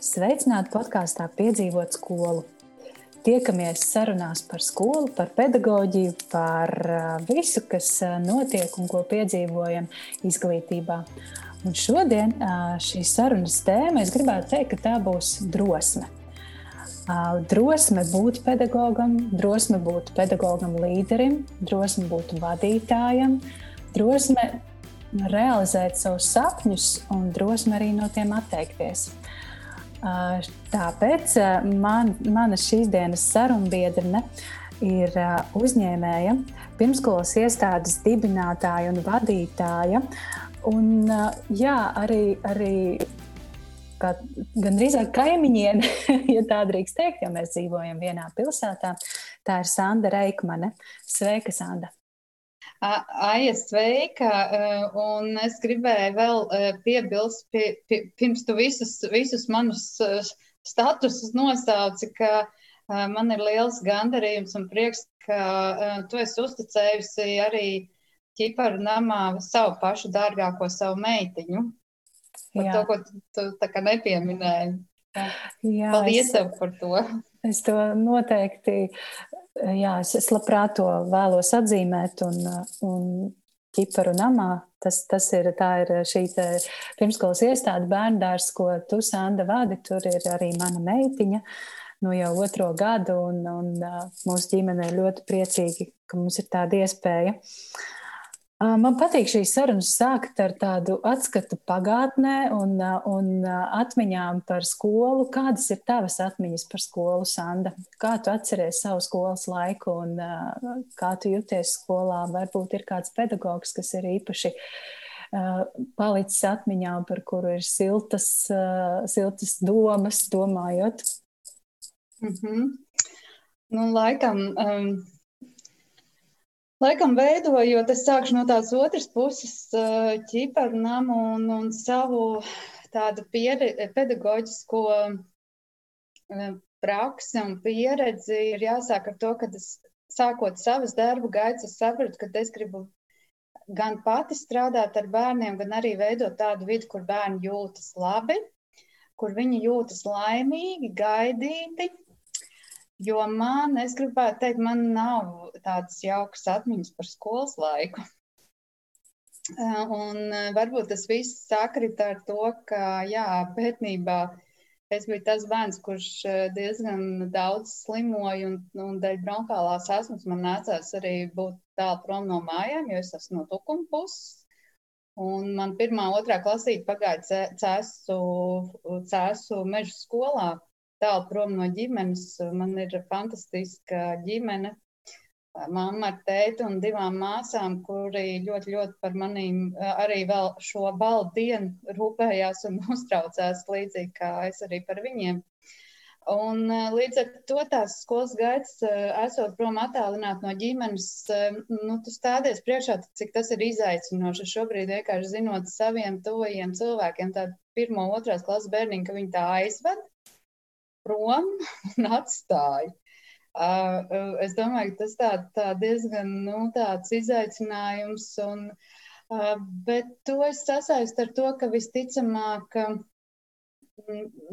Sveicināti podkāstā Piedzīvot skolu. Tiekamies sarunās par skolu, par pedagoģiju, par visu, kas notiek un ko piedzīvojam izglītībā. Un šodien šīs sarunas tēma, es gribētu teikt, ka tā būs drosme. Drosme būt pedagogam, drosme būt pedagogam līderim, drosme būt vadītājam, drosme realizēt savus sapņus un drosme arī no tiem atteikties. Tāpēc man, mana šīs dienas sarunbiedrene ir uzņēmēja, pirmskolas iestādes dibinātāja un vadītāja. Un, jā, arī, arī gan drīzāk kaimiņiene, ja tā drīkst teikt, jo mēs dzīvojam vienā pilsētā. Tā ir Sanda Reikmane. Sveika, Sanda! Aija, sveika! Un es gribēju vēl piebilst, pie, pie, pirms tu visus, visus manus statusus nosauci, ka man ir liels gandarījums un prieks, ka tu esi uzticējusi arī ķiparu namā savu pašu dārgāko savu meitiņu. Par Jā. to, ko tu, tu tā kā nepieminēji. Jā, Paldies es, par to. Es to noteikti jā, es, es labprāt to vēlos atzīmēt un, un ķiparu namā. Tas, tas ir, ir šī pirmskolas iestāde bērndārs, ko tu, Sanda, vadi. Tur ir arī mana meitiņa. Nu, jau otro gadu, un, un mūsu ģimene ir ļoti priecīga, ka mums ir tāda iespēja. Uh, Man patīk šīs sarunas sākt ar tādu atskatu pagātnē un, un atmiņām par skolu. Kādas ir tavas atmiņas par skolu, Sanda? Kā tu atceries savu skolas laiku un kā tu jūties skolā? Varbūt ir kāds pedagogs, kas ir īpaši palicis atmiņā, par kuru ir siltas, siltas domas, domājot. Mm -hmm. Nu, laikam, um, Laikam veidojot, es sākšu no tās otras puses, ķiparu namu un, un savu tādu piere, pedagoģisko praksi un pieredzi. Ir jāsāk ar to, ka es sākot savas darba gaitas, es sapratu, ka es gribu gan pati strādāt ar bērniem, gan arī veidot tādu vidi, kur bērni jūtas labi, kur viņi jūtas laimīgi, gaidīti, Jo man, es gribētu teikt, man nav tādas jaukas atmiņas par skolas laiku. Un varbūt tas viss sakrit ar to, ka, jā, pētniecībā es biju tas bērns, kurš diezgan daudz slimoja, un, un dēļ bronkālās asmas man nācās arī būt tālu prom no mājām, jo es esmu no tukuma puses. Un man pirmā, otrā klasīte pagāja cēsu, cēsu meža skolā tālu prom no ģimenes. Man ir fantastiska ģimene, mamma ar tēti un divām māsām, kuri ļoti, ļoti par manīm arī vēl šo baldu dienu rūpējās un uztraucās līdzīgi kā es arī par viņiem. Un, līdz ar to tās skolas gaitas, esot prom attālināt no ģimenes, nu, tu stādies priekšā, cik tas ir izaicinoši. Šobrīd vienkārši zinot saviem tuvajiem cilvēkiem, tādu pirmo, otrās klases bērniņu, ka viņi tā aizved, prom un atstāju. Uh, es domāju, ka tas tā, tā diezgan nu, tāds izaicinājums, un, uh, bet to es sasaistu ar to, ka visticamāk,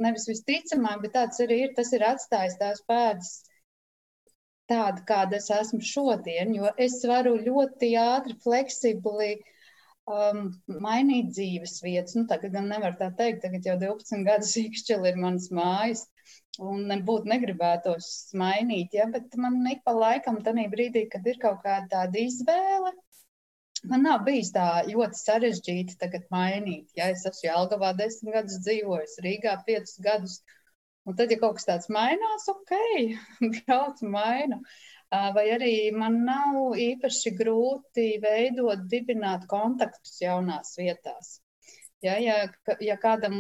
nevis visticamāk, bet tāds arī ir, tas ir atstājis tās pēdas tāda, kāda es esmu šodien, jo es varu ļoti ātri, fleksibli um, mainīt dzīves vietas. Nu, tagad gan nevar tā teikt, tagad jau 12 gadus īkšķeli ir manas mājas un nebūtu negribētos mainīt. Ja? Bet man ik pa laikam, tajā brīdī, kad ir kaut kāda tāda izvēle, man nav bijis tā ļoti sarežģīti tagad mainīt. Ja es esmu Jālgavā desmit gadus dzīvojis, Rīgā piecus gadus, un tad, ja kaut kas tāds mainās, ok, brauc mainu. Vai arī man nav īpaši grūti veidot, dibināt kontaktus jaunās vietās. Ja, ja, ja kādam,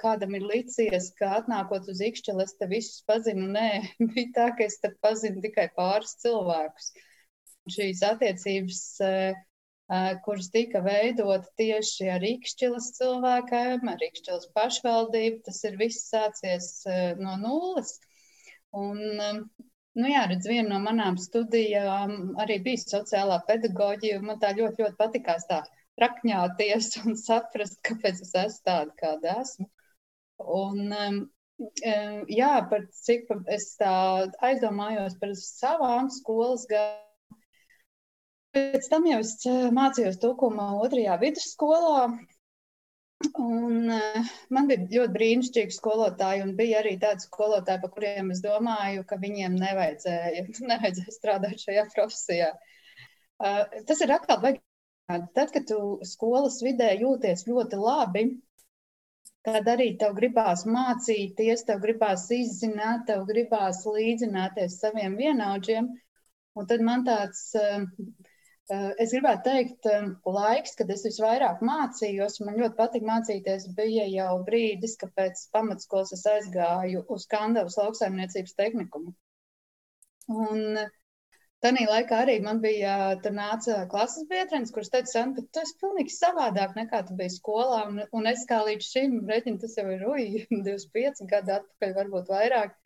kādam ir licies, ka atnākot uz īkšķeli, es te visus pazinu, nē, bija tā, ka es te pazinu tikai pāris cilvēkus. Šīs attiecības, eh, eh, kuras tika veidota tieši ar īkšķilas cilvēkiem, ar īkšķilas pašvaldību, tas ir viss sācies eh, no nulles. Un, nu jā, redz, viena no manām studijām arī bija sociālā pedagoģija, man tā ļoti, ļoti patikās tā rakņāties un saprast, kāpēc es esmu tāda, kāda esmu. Un, um, Jā, par cik es tā aizdomājos par savām skolas gadiem. Pēc tam jau es mācījos Tukuma otrajā vidusskolā, Un, uh, man bija ļoti brīnišķīgi skolotāji, un bija arī tādi skolotāji, par kuriem es domāju, ka viņiem nevajadzēja, nevajadzēja strādāt šajā profesijā. Uh, tas ir atkal. Tad, kad tu skolas vidē jūties ļoti labi, tad arī tev gribās mācīties, tev gribās izzināt, tev gribās līdzināties saviem vienaudžiem. Un tad man tāds uh, Eh, es gribētu teikt, eh, laiks, kad es visvairāk mācījos, man ļoti patīk mācīties, bija jau brīdis, kad pēc pamatskolas es aizgāju uz Kandavas lauksaimniecības tehnikumu. Un Tanī laikā arī man bija, tur nāca klases biedrenis, kurš teica, San, bet tu esi pilnīgi savādāk nekā tu biji skolā. Un, un es kā līdz šim reķinu, tas jau ir ruji, 25 gadu atpakaļ, varbūt vairāk.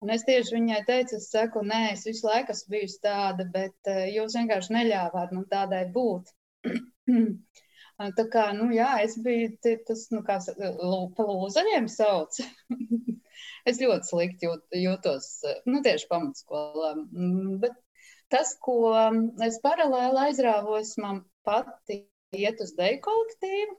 Un es tieši viņai teicu, es saku, nē, es visu laiku esmu bijusi tāda, bet jūs vienkārši neļāvāt man tādai būt. Tā kā, nu jā, es biju tas, nu kā pa lūzeriem sauc. es ļoti slikti jūt, jūtos, nu tieši pamatskolā. Bet tas, ko es paralēli aizrāvos, man pati iet uz deju kolektīvu.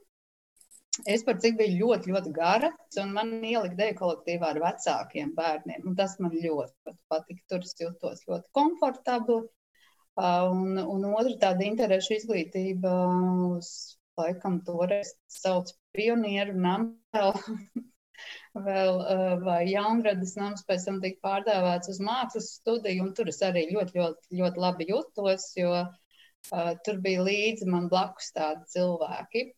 Es par cik biju ļoti, ļoti gara, un man ielika deju kolektīvā ar vecākiem bērniem. Tas man ļoti patika. Tur es jutos ļoti komfortabli. Un, un otra tāda interešu izglītība uz, laikam, toreiz sauc pionieru namu vēl, vēl vai jaunradas nams, pēc tam tika pārdēvēts uz mākslas studiju, un tur es arī ļoti, ļoti, ļoti labi jutos, jo uh, tur bija līdzi man blakus tādi cilvēki.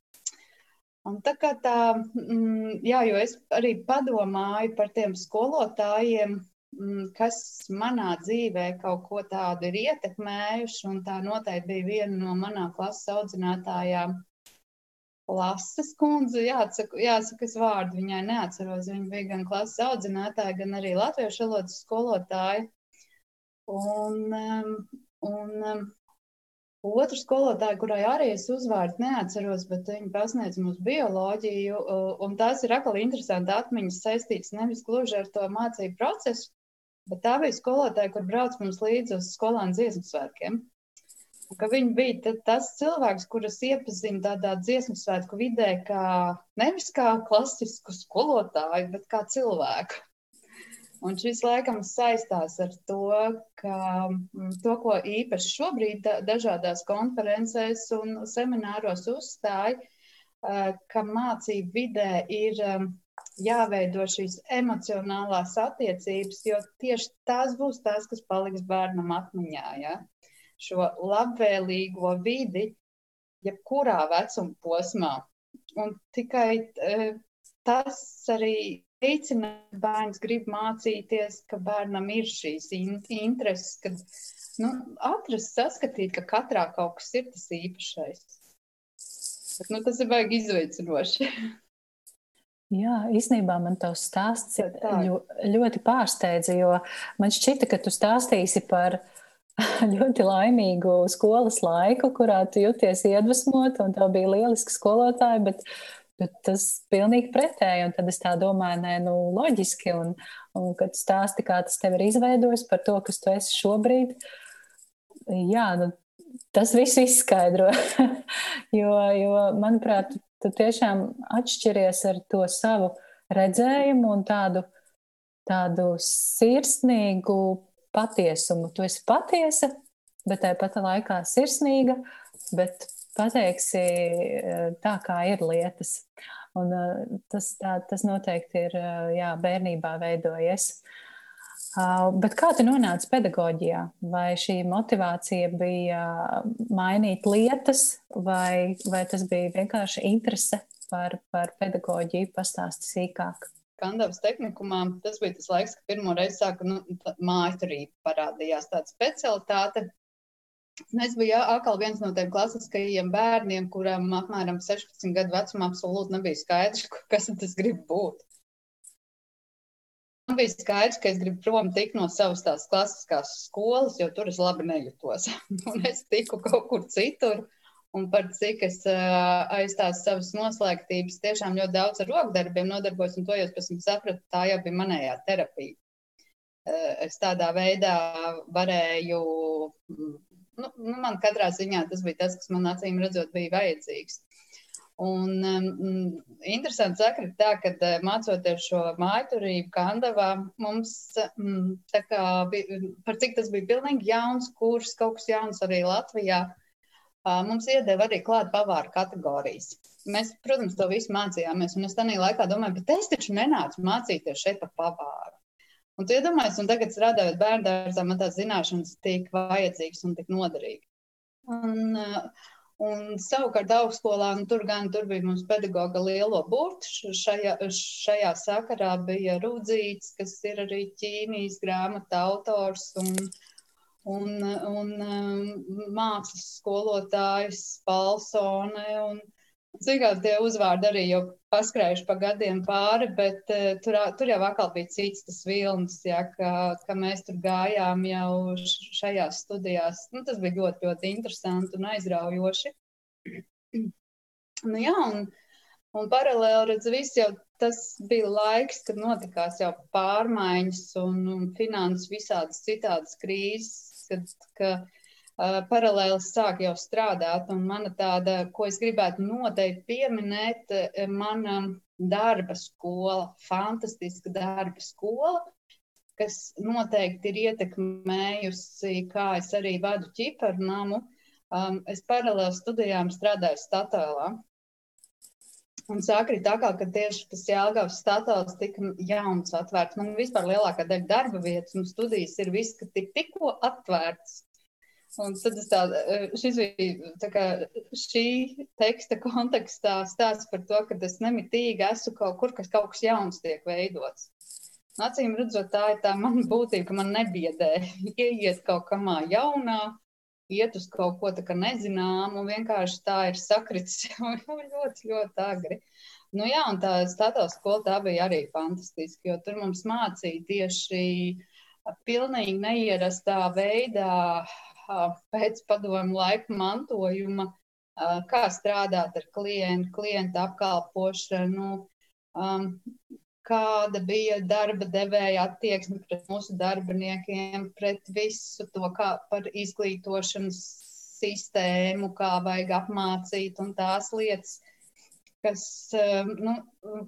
Un tā kā tā, mm, jā, jo es arī padomāju par tiem skolotājiem, mm, kas manā dzīvē kaut ko tādu ir ietekmējuši, tā noteikti bija viena no manā klases audzinātājām. Klases kundze, jāsaka, jāsaka, es vārdu viņai neatceros. Viņa bija gan klases audzinātāja, gan arī latviešu valodas skolotāja. Un, um, un Otra skolotāja, kurai arī es uzvārdu neatceros, bet viņa pasniedz mums bioloģiju, un tās ir atkal interesanti atmiņas saistītas nevis gluži ar to mācību procesu, bet tā bija skolotāja, kur brauc mums līdzi uz skolānu dziesmu svētkiem. Ka viņa bija tas cilvēks, kurus iepazina tādā dziesmu svētku vidē, kā nevis kā klasisku skolotāju, bet kā cilvēku. Un šis laikam saistās ar to, ka mm, to, ko īpaši šobrīd dažādās konferencēs un semināros uzstāja, ka mācību vidē ir jāveido šīs emocionālās attiecības, jo tieši tās būs tās, kas paliks bērnam atmiņā. Ja? Šo labvēlīgo vidi, jebkurā vecuma posmā. Un tikai tas arī veicina, bērns grib mācīties, ka bērnam ir šīs in intereses, kad nu, atrast, saskatīt, ka katrā kaut kas ir tas īpašais. Bet, nu, tas ir baigi izveicinoši. Jā, īstenībā man tas stāsts ļo, ļoti pārsteidza, jo man šķita, ka tu stāstīsi par ļoti laimīgu skolas laiku, kurā tu jūties iedvesmot, un tev bija lieliski skolotāji, bet Bet tas pilnīgi pretēji, un tad es tā domāju, nē, nu, loģiski, un, un kad stāsti, kā tas tev ir izveidojis par to, kas tu esi šobrīd, jā, nu, tas viss izskaidro. jo, jo, manuprāt, tu tiešām atšķiries ar to savu redzējumu un tādu, tādu sirsnīgu patiesumu. Tu esi patiesa, bet tāpat laikā sirsnīga, bet pateiksi eh, tā, kā ir lietas. Un, eh, tas, tā, tas noteikti ir eh, jā, bērnībā veidojies. Bet kā tu nonāci pedagoģijā? Vai šī motivācija bija mainīt lietas, vai, vai tas bija vienkārši interese par, par pedagoģiju? Pastāsti sīkāk. Kandavas tehnikumā tas bija tas laiks, kad pirmo reizi sāka nu, mājaturība parādījās tāda specialitāte, Es biju atkal viens no tiem klasiskajiem bērniem, kuriem apmēram 16 gadu vecumā absolūti nebija skaidrs, kas tas grib būt. Man bija skaidrs, ka es gribu prom tikt no savas tās klasiskās skolas, jo tur es labi nejūtos. Un es tiku kaut kur citur. Un par cik es aiz tās savas noslēgtības tiešām ļoti daudz ar rokdarbiem nodarbojos, un to jau pēc tam sapratu, tā jau bija manējā terapija. Es tādā veidā varēju, nu, nu, man katrā ziņā tas bija tas, kas man acīm redzot bija vajadzīgs. Un um, interesanti sakot, tā, ka mācoties šo mājturību Kandavā, mums um, tā kā bija, par cik tas bija pilnīgi jauns kurs, kaut kas jauns arī Latvijā, mums iedeva arī klāt pavāru kategorijas. Mēs, protams, to visu mācījāmies, un es tajā laikā domāju, bet es taču nenācu mācīties šeit par pavāru. Un tu iedomājies, un tagad strādājot bērnu dārzā, man tās zināšanas tik vajadzīgas un tik noderīgas. Un, un savukārt augstskolā, nu, tur gan tur bija mums pedagoga lielo burtu. Šajā, šajā sakarā bija Rudzīts, kas ir arī ķīmijas grāmata autors. Un, un, un um, mākslas skolotājs Palsone. Un, Cik tie uzvārdi arī jau paskrējuši pa gadiem pāri, bet uh, tur, tur jau atkal bija cits tas vilnis, ja, ka, ka mēs tur gājām jau šajās studijās. Nu, tas bija ļoti, ļoti interesanti un aizraujoši. nu, jā, un, un paralēli redz, viss jau tas bija laiks, kad notikās jau pārmaiņas un, un finanses visādas citādas krīzes kad, ka paralēli sāk jau strādāt. Un mana tāda, ko es gribētu noteikti pieminēt, mana darba skola, fantastiska darba skola, kas noteikti ir ietekmējusi, kā es arī vadu ķiparu namu. Um, es paralēli studijām strādāju Statoilā. Un sākri tā kā, ka tieši tas Jālgavas status tika jauns atvērts. Man vispār lielākā daļa darba vietas un studijas ir viss, ka tik, tikko atvērts. Un tad tas tā, šis bija tā kā šī teksta kontekstā stāsts par to, ka es nemitīgi esmu kaut kur, kas kaut kas jauns tiek veidots. Acīm redzot, tā ir tā mana būtība, ka man nebiedē ieiet kaut kamā jaunā, iet uz kaut ko tādu nezināmu, un vienkārši tā ir sakritis jau ļoti, ļoti agri. Nu, jā, un tā status skola tā bija arī fantastiska, jo tur mums mācīja tieši pilnīgi neierastā veidā pēc padomu laika mantojuma, kā strādāt ar klientu, klientu apkalpošanu, um, kāda bija darba devēja attieksme pret mūsu darbiniekiem, pret visu to, kā par izglītošanas sistēmu, kā vajag apmācīt un tās lietas, kas, um, nu,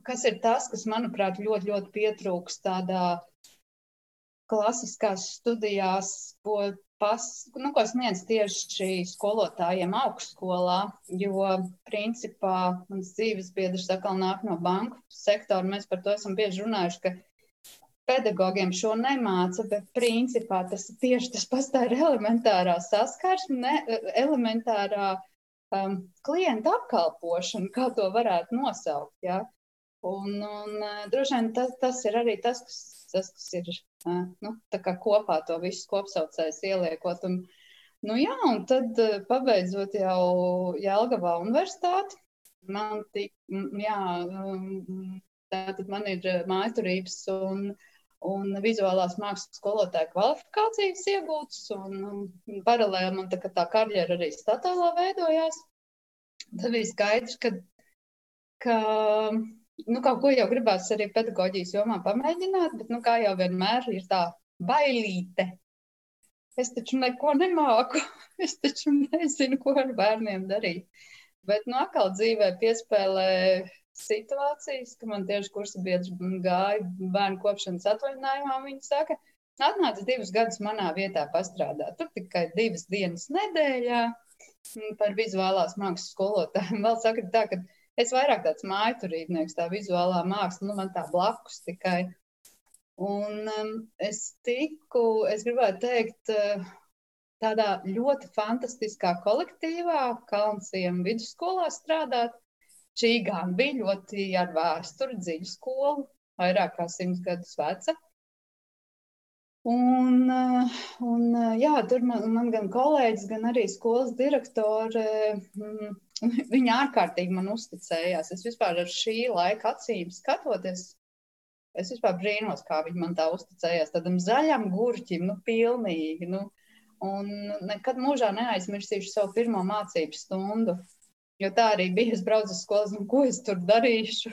kas ir tas, kas, manuprāt, ļoti, ļoti pietrūks tādā klasiskās studijās, ko pas, nu, ko sniedz tieši skolotājiem augstskolā, jo principā mans dzīves biedrs atkal nāk no banku sektora. Mēs par to esam bieži runājuši, ka pedagogiem šo nemāca, bet principā tas ir tieši tas pats, tā ir elementārā saskarsme, ne, elementārā um, klienta apkalpošana, kā to varētu nosaukt. Ja? Un, un droši vien tas, tas ir arī tas, kas, tas, kas ir nu, kopā to visu kopsaucējs ieliekot. Un, nu, jā, un tad pabeidzot jau Jelgavā universitāti, man tik, jā, tātad man ir mājaturības un, un vizuālās mākslas skolotāja kvalifikācijas iegūtas, un, paralēli man tā, tā karjera arī statālā veidojās. Tad bija skaidrs, ka, ka nu, kaut ko jau gribās arī pedagoģijas jomā pamēģināt, bet, nu, kā jau vienmēr, ir tā bailīte. Es taču neko nemāku, es taču nezinu, ko ar bērniem darīt. Bet, nu, atkal dzīvē piespēlē situācijas, ka man tieši kursa biedrs gāja bērnu kopšanas atvaļinājumā, viņi saka, atnāc divus gadus manā vietā pastrādāt. Tur tikai divas dienas nedēļā par vizuālās mākslas skolotājiem. Vēl saka tā, ka Es vairāk tāds mājturībnieks, tā vizuālā māksla, nu man tā blakus tikai. Un um, es tiku, es gribētu teikt, uh, tādā ļoti fantastiskā kolektīvā, Kalnsiem vidusskolā strādāt. Šī gan bija ļoti ar vēsturi dziļu skolu, vairāk kā simts gadus veca. Un, uh, un uh, jā, tur man, man gan kolēģis, gan arī skolas direktore mm, Viņa ārkārtīgi man uzticējās. Es vispār ar šī laika acīm skatoties, es vispār brīnos, kā viņa man tā uzticējās. Tādam zaļam gurķim, nu, pilnīgi. Nu, Un nekad mūžā neaizmirsīšu savu pirmo mācību stundu. Jo tā arī bija. Es braucu uz skolu, nu, ko es tur darīšu.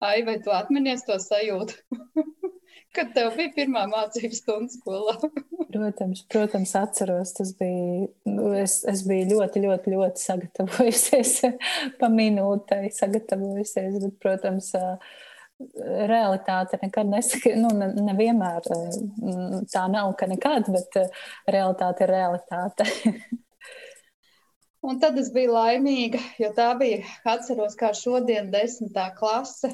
Ai, vai tu atminies to sajūtu? Kad tev bija pirmā mācību stunda skolā? protams, protams, atceros. Tas bija. Nu, es, es biju ļoti, ļoti, ļoti sagatavojusies pa minūtei, sagatavojusies. Bet, protams, realitāte nekad nesaka, nu, nevienmēr tā nav, ka nekad, bet realitāte ir realitāte. Un tad es biju laimīga, jo tā bija, atceros, kā šodien, desmitā klase,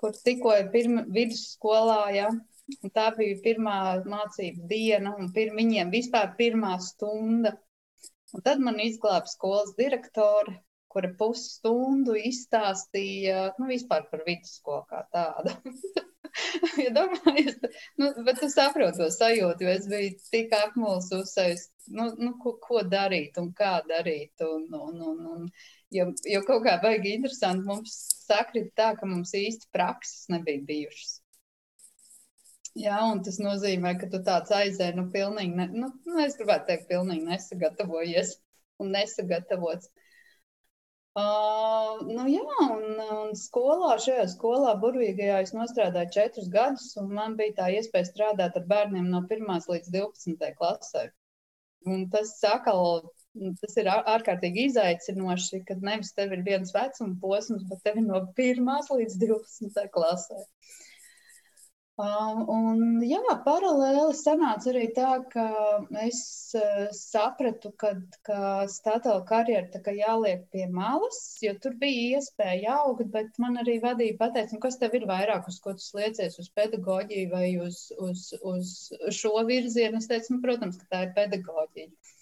kur tikko ir vidusskolā. Ja? Un tā bija pirmā mācību diena, un pir, viņiem vispār pirmā stunda. Un tad man izglāba skolas direktore, kura pusstundu izstāstīja nu, par vidusskolu kā tādu. ja domājies, nu, bet es saprotu to sajūtu, jo es biju tik apmulsusies, nu, nu, ko, ko darīt un kā darīt. Un, un, un, un, jo, jo kaut kā baigi interesanti mums sakrit tā, ka mums īsti prakses nebija bijušas. Jā, un tas nozīmē, ka tu tāds aizēji, nu, pilnīgi, ne, nu, nu, es gribētu teikt, pilnīgi nesagatavojies un nesagatavots. Uh, nu jā, un, un skolā, šajā skolā, burvīgajā, es nostrādāju četrus gadus, un man bija tā iespēja strādāt ar bērniem no 1 līdz 12 klasē. Un tas atkal, tas ir ārkārtīgi izaicinoši, kad nevis tev ir viens vecuma posms, bet tev ir no 1 līdz 12 klasē. Um, un, jā, paralēli sanāca arī tā, ka es uh, sapratu, ka, ka statūra karjera jāliek pie malas, jo tur bija iespēja augt, bet man arī vadīja pateikt, nu, kas tev ir vairāk, uz ko tu sliecies, uz pedagoģiju vai uz, uz, uz šo virzienu. Es teicu, nu, protams, ka tā ir pedagoģija.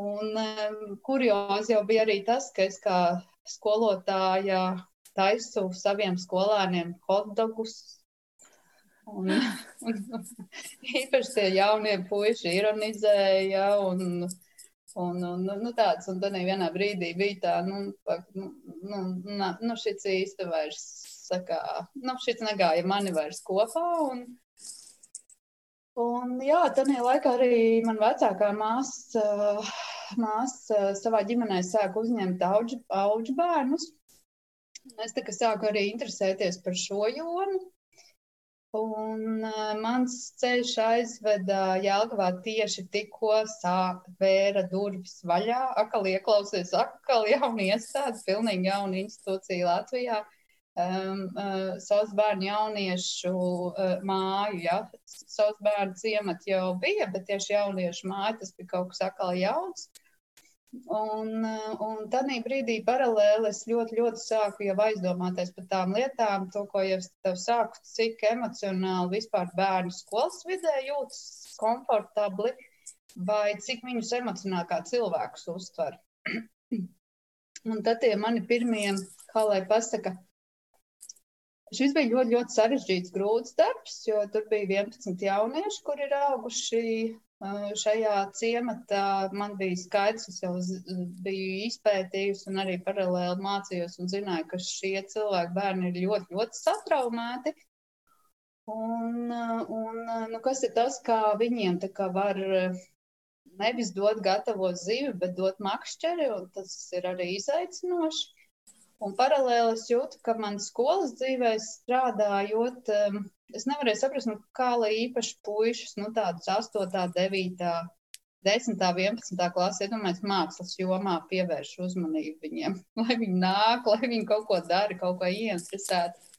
Un kuriozi jau bija arī tas, ka es kā skolotāja taisu saviem skolēniem hotdogus Un, un, īpaši tie jaunie puiši ironizēja un, un, un nu, tāds, un tad vienā brīdī bija tā, nu, nu, nu, nu, nu šis īsti vairs, sakā, nu, šis negāja mani vairs kopā, un, un jā, tajā laikā arī man vecākā māsa, māsa savā ģimenē sāka uzņemt auģu, auģu bērnus. Es tā kā sāku arī interesēties par šo jomu. Un uh, mans ceļš aizveda Jālgavā tieši tikko sākvēra durvis vaļā. Akal ieklausies, akal jauna iestāde, pilnīgi jauna institūcija Latvijā. Um, uh, savus bērnu jauniešu uh, māju, ja, savus bērnu ciematu jau bija, bet tieši jauniešu māja tas bija kaut kas akal jauns. Uh, Un, un tad brīdī paralēli es ļoti, ļoti sāku jau aizdomāties par tām lietām, to, ko jau tev sāku, cik emocionāli vispār bērnu skolas vidē jūtas komfortabli, vai cik viņus emocionāli kā cilvēkus uztver. un tad tie mani pirmie, kā lai pasaka, šis bija ļoti, ļoti sarežģīts, grūts darbs, jo tur bija 11 jaunieši, kuri ir auguši šajā ciematā man bija skaidrs, es jau biju izpētījusi un arī paralēli mācījos un zināju, ka šie cilvēki bērni ir ļoti, ļoti satraumēti. Un, un nu, kas ir tas, kā viņiem kā var nevis dot gatavo zivi, bet dot makšķeri, un tas ir arī izaicinoši. Un paralēli es jūtu, ka man skolas dzīvē strādājot, um, es nevarēju saprast, nu, kā lai īpaši puišus, nu, tādus 8, 9, 10, 11 klasi, iedomājieties, mākslas jomā pievērš uzmanību viņiem, lai viņi nāk, lai viņi kaut ko dara, kaut ko ieinteresētu.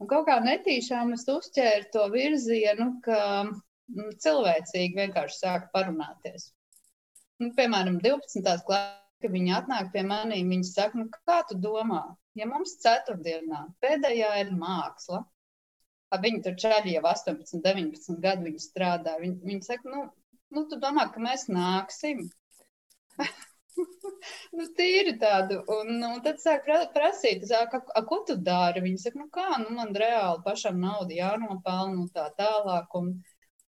Un kaut kā netīšām es uzķēru to virzienu, ka nu, cilvēcīgi vienkārši sāk parunāties. Nu, piemēram, 12. klasē, kad viņi atnāk pie maniem, viņi saka, nu, kā tu domā, ja mums ceturtdienā pēdējā ir māksla, Viņi tur čaļi jau 18, 19 gadu viņi strādā. Viņi, viņi saka, nu, nu, tu domā, ka mēs nāksim. nu, tīri tādu. Un, un tad sāk prasīt, sāk, a, ko tu dari? Viņi saka, nu kā, nu man reāli pašam naudu jānopelna un tā tālāk. Un,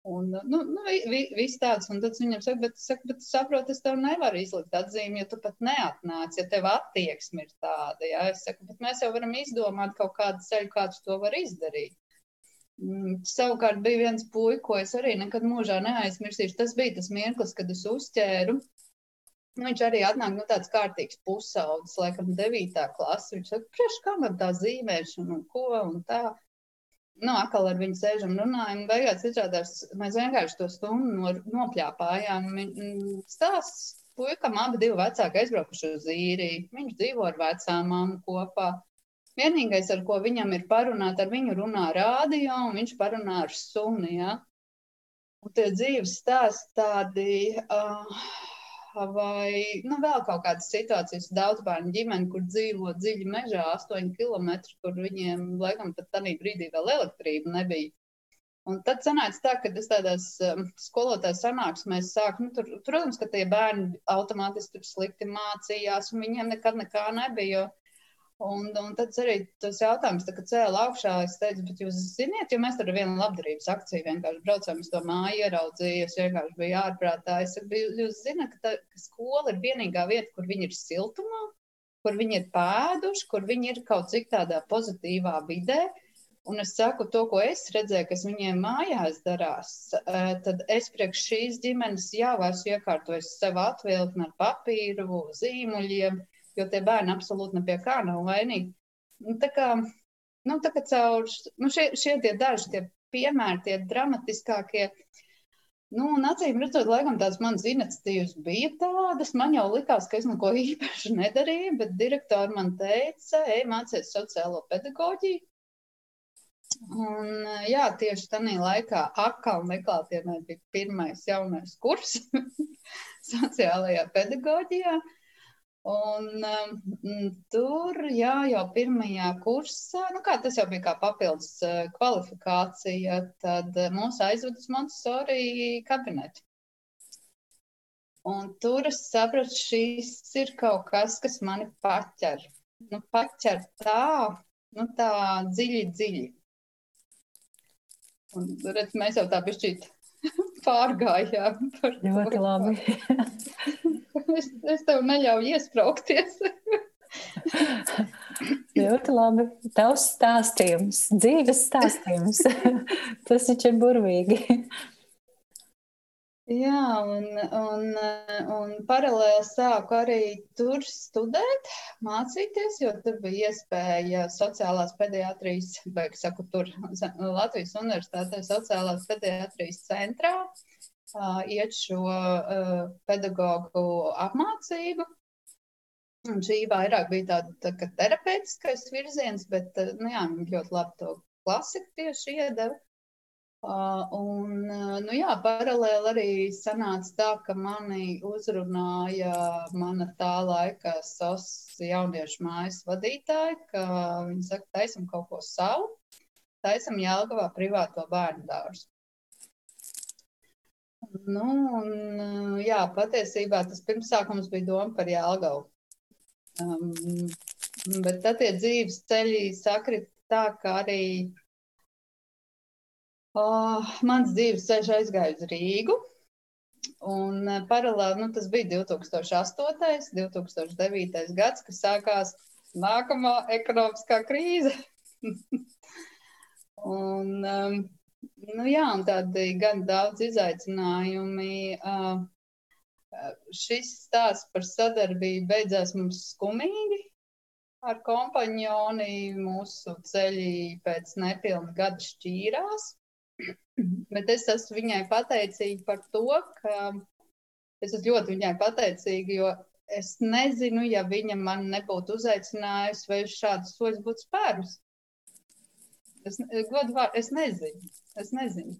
un nu, nu, vi, viss tāds. Un tad viņam saka, bet, saka, bet saproti, es tev nevaru izlikt atzīmi, ja tu pat neatnāc, ja tev attieksme ir tāda. Ja? Es saku, bet mēs jau varam izdomāt kaut kādu ceļu, kā tu to var izdarīt. Mm, savukārt bija viens puika, ko es arī nekad mūžā neaizmirsīšu. Tas bija tas mirklis, kad es uzķēru. Nu, viņš arī atnāk no nu, tāds kārtīgs pusaudzis, laikam, 9. klases. Viņš saka, priekš kā man tā zīmēšana un ko un tā. Nu, atkal ar viņu sēžam, runājam. Beigās izrādās, mēs vienkārši to stundu no, nopļāpājām. Stāsts puikam abi divi vecāki aizbraukuši uz īriju. Viņš dzīvo ar vecām māmu kopā. Vienīgais, ar ko viņam ir parunāt, ar viņu runā rādio, un viņš parunā ar suni. Ja? Un tie dzīves stāsti tādi, uh, vai nu, vēl kaut kādas situācijas, daudz bērnu ģimeni, kur dzīvo dziļi mežā, 8 km, kur viņiem laikam pat tādā brīdī vēl elektrība nebija. Un tad sanāca tā, ka es tādās um, skolotāju sanāksmēs sāku, nu, tur, protams, ka tie bērni automātiski slikti mācījās, un viņiem nekad nekā nebija. Jo Un, un tad arī tas jautājums, kad cēlā augšā, es teicu, bet jūs ziniet, jo mēs tur ar vienu labdarības akciju vienkārši braucām, es to māju ieraudzīju, es vienkārši biju ārprātā. Es biju, jūs zināt, ka, tā, ka skola ir vienīgā vieta, kur viņi ir siltumā, kur viņi ir pēduši, kur viņi ir kaut cik tādā pozitīvā vidē. Un es saku, to, ko es redzēju, kas viņiem mājās darās, eh, tad es priekš šīs ģimenes jau esmu iekārtojis sev atvilkni ar papīru, zīmuļiem jo tie bērni absolūti ne pie kā nav vainīgi. Nu, tā kā, nu, tā kā caur nu, šie, šie tie daži tie piemēri, tie dramatiskākie. Nu, un acīm redzot, laikam tās manas iniciatīvas bija tādas. Man jau likās, ka es neko īpaši nedarīju, bet direktori man teica, ej, mācies sociālo pedagoģiju. Un, jā, tieši tajā laikā akāla neklātienē bija pirmais jaunais kurs sociālajā pedagoģijā. Uh, Un um, tur, jā, jau pirmajā kursā, nu kā tas jau bija kā papildus uh, kvalifikācija, tad uh, mūs aizved uz Montessori kabinetu. Un tur es sapratu, šis ir kaut kas, kas mani paķer. Nu, paķer tā, nu tā dziļi, dziļi. Un, redz, mēs jau tā pišķīt pārgājām. Ļoti labi. es, es tev neļauju iesprāgties. Ļoti labi. Tavs stāstījums, dzīves stāstījums. Tas taču ir burvīgi. Jā, un, un, un paralēli sāku arī tur studēt, mācīties, jo tur bija iespēja sociālās pediatrijas, vai saku, tur Latvijas Universitātē sociālās pediatrijas centrā uh, iet šo uh, pedagoģu apmācību. Un šī vairāk bija tāda tā, tā terapeitiskais virziens, bet nu, jā, ļoti labi to klasiku tieši iedeva. Uh, un, uh, nu jā, paralēli arī sanāca tā, ka mani uzrunāja mana tā laika SOS jauniešu mājas vadītāja, ka viņi saka, taisam kaut ko savu, taisam Jelgavā privāto bērnu dārzu. Nu, un, uh, jā, patiesībā tas pirmsākums bija doma par Jelgavu. Um, bet tad tie dzīves ceļi sakrit tā, ka arī Uh, mans dzīves ceļš aizgāja uz Rīgu. Un uh, paralēli nu, tas bija 2008. un 2009. gads, kad sākās nākamā ekonomiskā krīze. un, um, nu, jā, un tādi gan daudz izaicinājumi. Uh, šis stāsts par sadarbību beidzās mums skumīgi. Ar kompāņoni mūsu ceļi pēc nepilna gada šķīrās. Bet es esmu viņai pateicīga par to, ka es esmu ļoti viņai pateicīga, jo es nezinu, ja viņa man nebūtu uzaicinājusi, vai šādas soļus būtu spērus. Es, godvār, es nezinu. Es nezinu.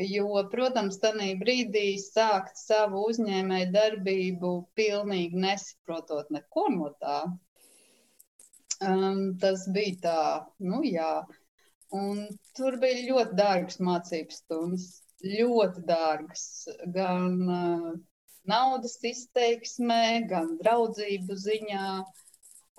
Jo, protams, tajā brīdī sākt savu uzņēmēju darbību pilnīgi nesaprotot neko no tā. Um, tas bija tā, nu jā, uh, Un tur bija ļoti dārgas mācības stundas, ļoti dārgas. Gan uh, naudas izteiksmē, gan draudzību ziņā.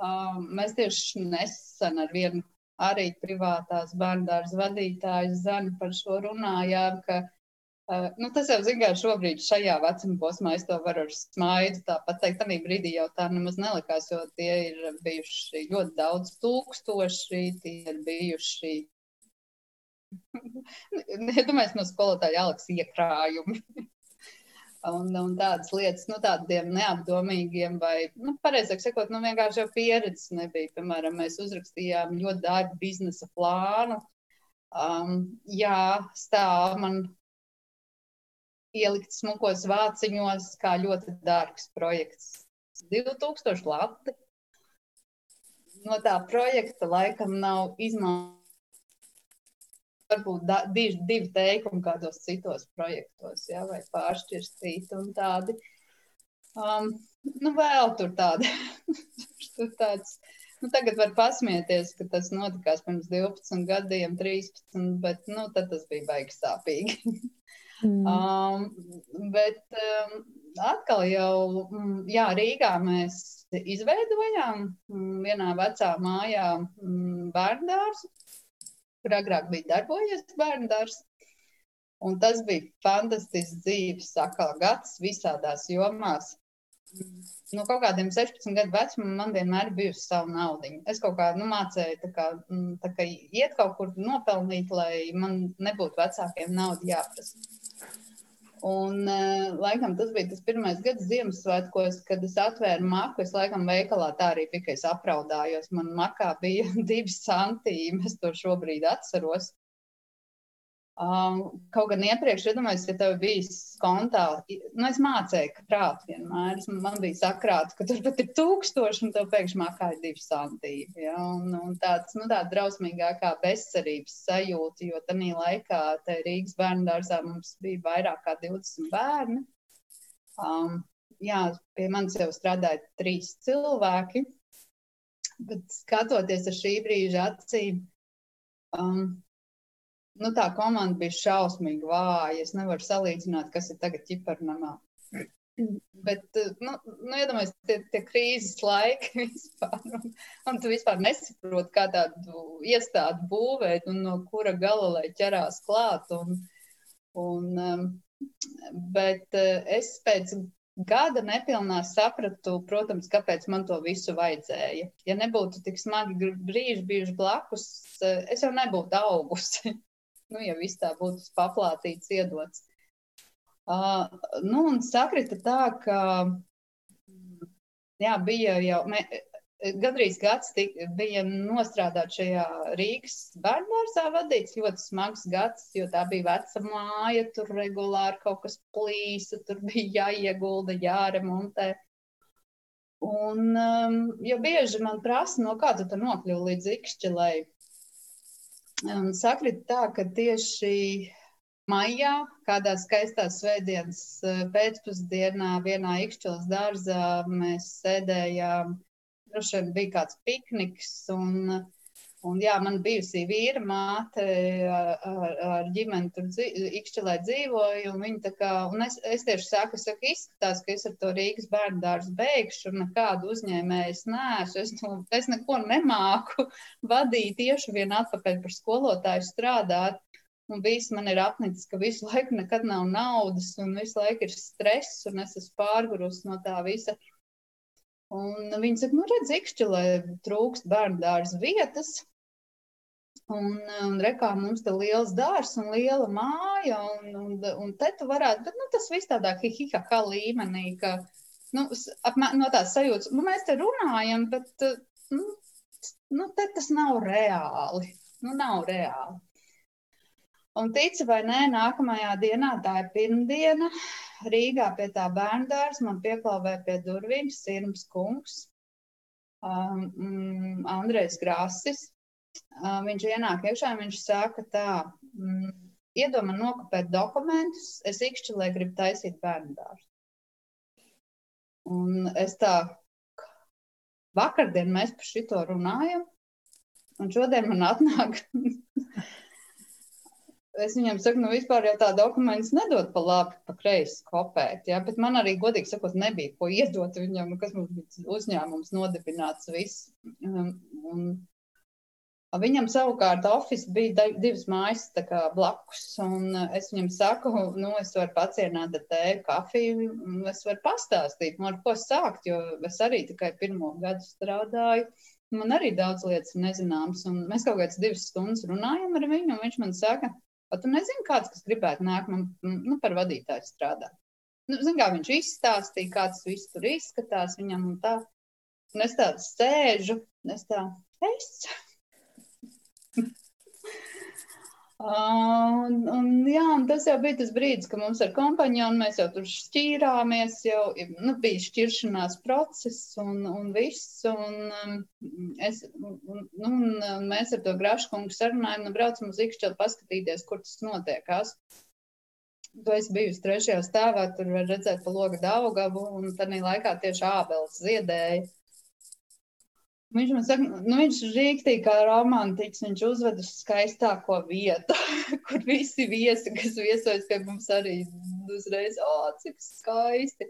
Uh, mēs tieši nesen ar vienu arī privātās bērndārs vadītāju Zani par šo runājām, ka uh, nu, tas jau zināmā šobrīd šajā vecuma posmā es to varu ar smaidu tāpat teikt. Tanī brīdī jau tā nemaz nelikās, jo tie ir bijuši ļoti daudz tūkstoši, tie ir bijuši Iedomājieties, no skolotāja jāliks iekrājumi. un, un tādas lietas, nu, tādiem neapdomīgiem, vai, nu, pareizāk sakot, nu, vienkārši jau pieredzes nebija. Piemēram, mēs uzrakstījām ļoti dārgu biznesa plānu. Um, jā, stāv man ielikt smukos vāciņos, kā ļoti dārgs projekts. 2000 lati. No tā projekta laikam nav izmantots varbūt da, divi, divi teikumi kādos citos projektos, ja, vai pāršķirstīti un tādi. Um, nu, vēl tur tādi. tur tāds, nu, tagad var pasmieties, ka tas notikās pirms 12 gadiem, 13, bet, nu, tad tas bija baigs sāpīgi. mm. um, bet um, atkal jau, mm, jā, Rīgā mēs izveidojām mm, vienā vecā mājā mm, bērndārzu kur agrāk bija darbojies bērnu dārzs. Un tas bija fantastisks dzīves sakala gads visādās jomās. No kaut kādiem 16 gadu vecumam man vienmēr bijusi sava nauda. Es kaut kā nu, mācīju, tā kā, mm, tā kā iet kaut kur nopelnīt, lai man nebūtu vecākiem nauda jāprasa. Un, uh, laikam, tas bija tas pirmais gads Ziemassvētkos, kad es atvēru maku. Es laikam veikalā tā arī es apraudājos. Man makā bija divi santīmi, es to šobrīd atceros. Um, kaut gan iepriekš, iedomājieties, ja tev bija kontā, nu, es mācīju, ka prāt vienmēr, es, man bija sakrāts, ka tur pat ir tūkstoši, un tev pēkšņi mākā ir divi santīmi. Ja? Un, un tāds, nu, tāda drausmīgākā bezcerības sajūta, jo tajā laikā te Rīgas bērnu dārzā mums bija vairāk kā 20 bērni. Um, jā, pie manis jau strādāja trīs cilvēki, bet skatoties ar šī brīža acīm, um, nu, tā komanda bija šausmīgi vāja. Es nevaru salīdzināt, kas ir tagad ķipernamā. Bet, nu, nu iedomājieties, tie, tie krīzes laiki vispār, un, un tu vispār nesaproti, kā tādu iestādi būvēt un no kura gala lai ķerās klāt. Un, un, um, bet es pēc gada nepilnā sapratu, protams, kāpēc man to visu vajadzēja. Ja nebūtu tik smagi brīži bijuši blakus, es jau nebūtu augusi nu, ja viss tā būtu paplātīts, iedots. Uh, nu, un sakrita tā, ka jā, bija jau. Me, Gadrīz gads tik, bija nostrādāts šajā Rīgas bērnārzā vadīts ļoti smags gads, jo tā bija veca māja, tur regulāri kaut kas plīsa, tur bija jāiegulda, jāremontē. Un, um, jo bieži man prasa, no kā tu nokļuvi līdz ikšķilai, Un sakrit tā, ka tieši maijā, kādā skaistā svētdienas eh, pēcpusdienā, vienā ikšķilas dārzā mēs sēdējām, droši vien bija kāds pikniks, un Un, jā, man bijusī vīra māte ar, ar, ģimeni tur ikšķelē dzīvoja, un viņa tā kā, un es, es tieši saku, es saku, izskatās, ka es ar to Rīgas bērnu dārzu beigšu, un nekādu uzņēmēju es neesmu, es, nu, es neko nemāku vadīt, tieši vien atpakaļ par skolotāju strādāt, un viss man ir apnicis, ka visu laiku nekad nav naudas, un visu laiku ir stress, un es esmu pārgurus no tā visa. Un viņi saka, nu redz, ikšķelē trūkst bērnu dārzu vietas, Un, un rekā mums te liels dārs un liela māja, un, un, un te tu varētu, bet nu, tas viss tādā hihikā līmenī, ka nu, apmē, no tās sajūtas, nu, mēs te runājam, bet nu, nu, te tas nav reāli. Nu, nav reāli. Un tici vai nē, nākamajā dienā, tā ir pirmdiena, Rīgā pie tā bērndārs man pieklauvē pie durvīm Sirms kungs, um, mm, Andrejs Grāsis, viņš ienāk iekšā un viņš saka tā, mm, iedomā nokopēt dokumentus, es ikšķilē gribu taisīt bērnu dārstu. Un es tā, vakardien mēs par šito runājam, un šodien man atnāk, es viņam saku, nu vispār jau tā dokumentus nedod pa labi, pa kreisi kopēt, ja? bet man arī godīgi sakot nebija ko iedot viņam, nu, kas mums bija uzņēmums nodibināts viss. Um, un, Viņam savukārt oficiāls bija divas mājas blakus. Es viņam saku, nu, es varu pacienāt ar tēju, kafiju, es varu pastāstīt, no ar ko sākt, jo es arī tikai pirmo gadu strādāju. man arī daudz lietas nezināmas. Un mēs kaut kādas divas stundas runājam ar viņu, un viņš man saka, ka tu nezini, kāds, kas gribētu nākt man nu, par vadītāju strādāt. Nu, zin, kā viņš izstāstīja, kā tas viss tur izskatās viņam un tā. Un es tādu sēžu, es tā, es. Un, un, jā, un tas jau bija tas brīdis, kad mums ar kompāņonu mēs jau tur šķīrāmies, jau nu, bija šķiršanās process un, un viss. Un, um, es, un, nu, un mēs ar to graškungu sarunājam, nu, braucam uz Ikšķelu paskatīties, kur tas notiekās. Tu esi bijusi trešajā stāvā, tur var redzēt pa loga daugavu, un tad laikā tieši ābeles ziedēja. Viņš man saka, nu, viņš ir rīktīgi kā romantiķis. Viņš uzved uz skaistāko vietu, kur visi viesi, kas viesojas pie mums, arī uzreiz, oh, cik skaisti.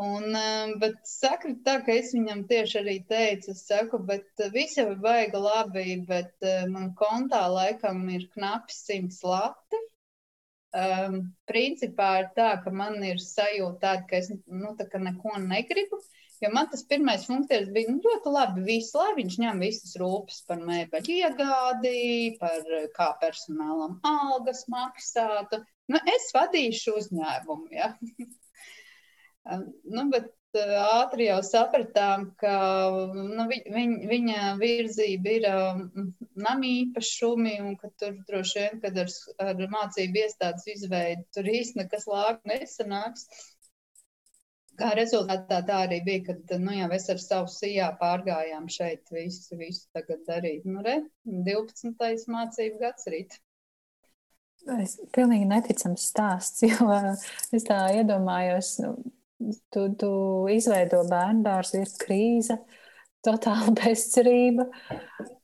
Un, eh, bet saka tā, ka es viņam tieši arī teicu, es saku, bet viss jau ir baigi labi, bet eh, man kontā laikam ir knapi simts lati. Um, principā ir tā, ka man ir sajūta tāda, ka es nu, tā, ka neko negribu. Uh, Jo man tas pirmais funkcijas bija nu, ļoti labi. Visu, lai viņš ņem visas rūpes par mēbeļu iegādi, par kā personālam algas maksātu. Nu, es vadīšu uzņēmumu. Ja? nu, bet ātri jau sapratām, ka nu, viņ, viņa virzība ir nama īpašumi un ka tur droši vien, kad ar, ar mācību iestādes izveidi tur īsti nekas lāk nesanāks. Kā rezultātā tā arī bija, kad nu, jau es ar savu sijā pārgājām šeit visu, visu tagad darīt. Nu, re, 12. mācību gads rīt. Es pilnīgi neticams stāsts, jo es tā iedomājos, nu, tu, tu izveido bērnu dārzu, ir krīze, totāla bezcerība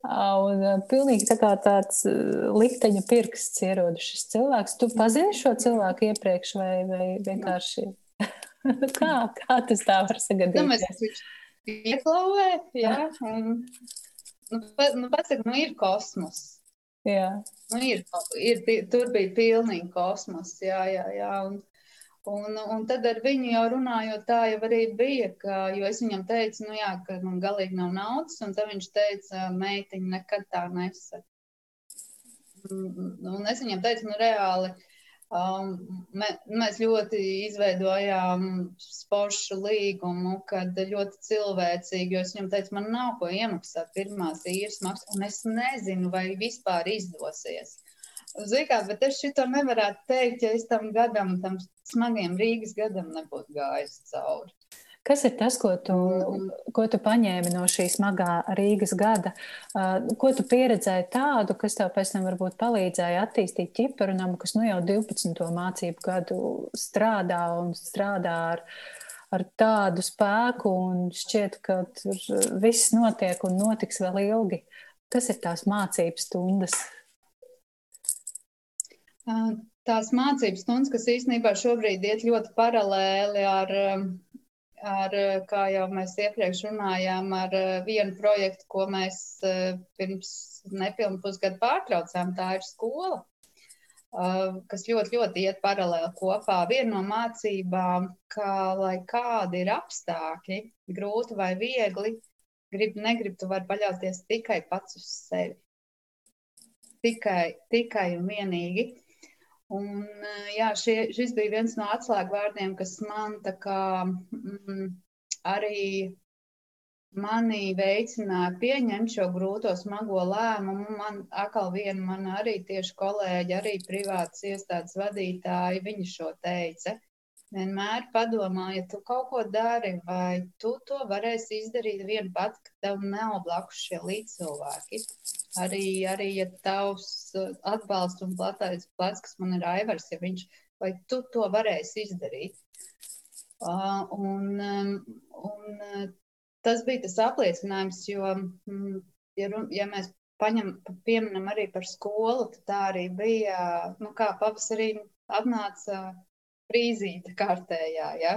un pilnīgi tā kā tāds likteņa pirksts ierodas šis cilvēks. Tu pazini šo cilvēku iepriekš vai, vai vienkārši? Kā, kā tas tā var sagadīties? Nu, Ieklauvē, jā, un, nu, pa, nu, pasaka, nu, ir kosmos. Jā. Nu, ir, ir, tur bija pilnīgi kosmos, jā, jā, jā. Un, un, un tad ar viņu jau runājot, tā jau arī bija, ka, jo es viņam teicu, nu jā, ka man galīgi nav naudas, un tad viņš teica, meitiņa nekad tā nesaka. Un es viņam teicu, nu reāli, mēs ļoti izveidojām sporšu līgumu, kad ļoti cilvēcīgi, jo es viņam teicu, man nav ko iemaksāt pirmās īres maksas, un es nezinu, vai vispār izdosies. Zikā, bet es šito nevarētu teikt, ja es tam gadam, tam smagiem Rīgas gadam nebūtu gājis cauri. Kas ir tas, ko tu, ko tu paņēmi no šī smagā Rīgas gada? Ko tu pieredzēji tādu, kas tev pēc tam varbūt palīdzēja attīstīt ķiparunamu, kas nu jau 12. mācību gadu strādā un strādā ar, ar tādu spēku un šķiet, ka tur viss notiek un notiks vēl ilgi. Kas ir tās mācības stundas? Tās mācības stundas, kas īstenībā šobrīd iet ļoti paralēli ar ar, kā jau mēs iepriekš runājām, ar eh, vienu projektu, ko mēs eh, pirms nepilnu pusgadu pārtraucām. Tā ir skola, eh, kas ļoti, ļoti iet paralēli kopā. Viena no mācībām, ka, lai kādi ir apstākļi, grūti vai viegli, grib, negrib, tu vari paļauties tikai pats uz sevi. Tikai, tikai un vienīgi. Un, eh, jā, šie, šis bija viens no atslēgvārdiem, kas man kā, mm, arī mani veicināja pieņemt šo grūto, smago lēmumu. Man atkal viena man arī tieši kolēģi, arī privātas iestādes vadītāji, viņi šo teica. Vienmēr padomā, ja tu kaut ko dari, vai tu to varēsi izdarīt vien pat, ka tev nav blakus šie līdzcilvēki arī, arī ja tavs uh, atbalsts un platais plats, kas man ir aivars, ja viņš, vai tu to varēsi izdarīt. Uh, un, um, un uh, tas bija tas apliecinājums, jo, mm, ja, ja mēs paņem, pieminam arī par skolu, tad tā arī bija, nu kā pavasarī atnāca frīzīte kārtējā, ja?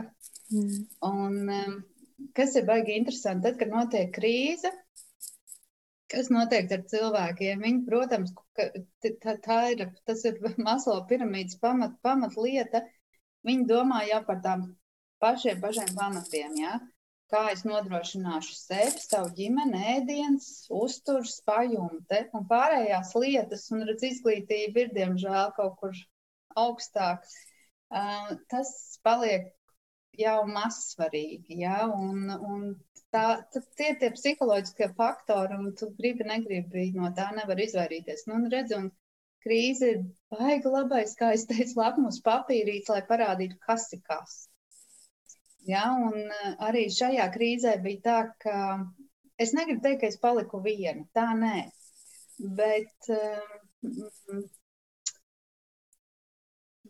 Mm. Un um, kas ir baigi interesanti, tad, kad notiek krīze, Kas notiek ar cilvēkiem? Viņi, protams, tā, tā ir, tas ir maslo piramīdas pamat, pamatlieta. Viņi domā jau par tām pašiem, pašiem pamatiem. Ja? kā es nodrošināšu sevi, savu ģimeni, ēdienas, uzturs, pajumte un pārējās lietas, un redz, izglītība ir diemžēl kaut kur augstāk. Uh, tas paliek jau mazsvarīgi, ja? un, un tā, tie ir tie psiholoģiskie faktori, un tu gribi, negribi no tā nevar izvairīties. Nu, un redz, un krīze ir baigi labais, kā es teicu, lakmus papīrīts, lai parādītu, kas ir kas. Ja, un eh, arī šajā krīzē bija tā, ka es negribu teikt, ka es paliku viena. Tā nē. Bet, eh,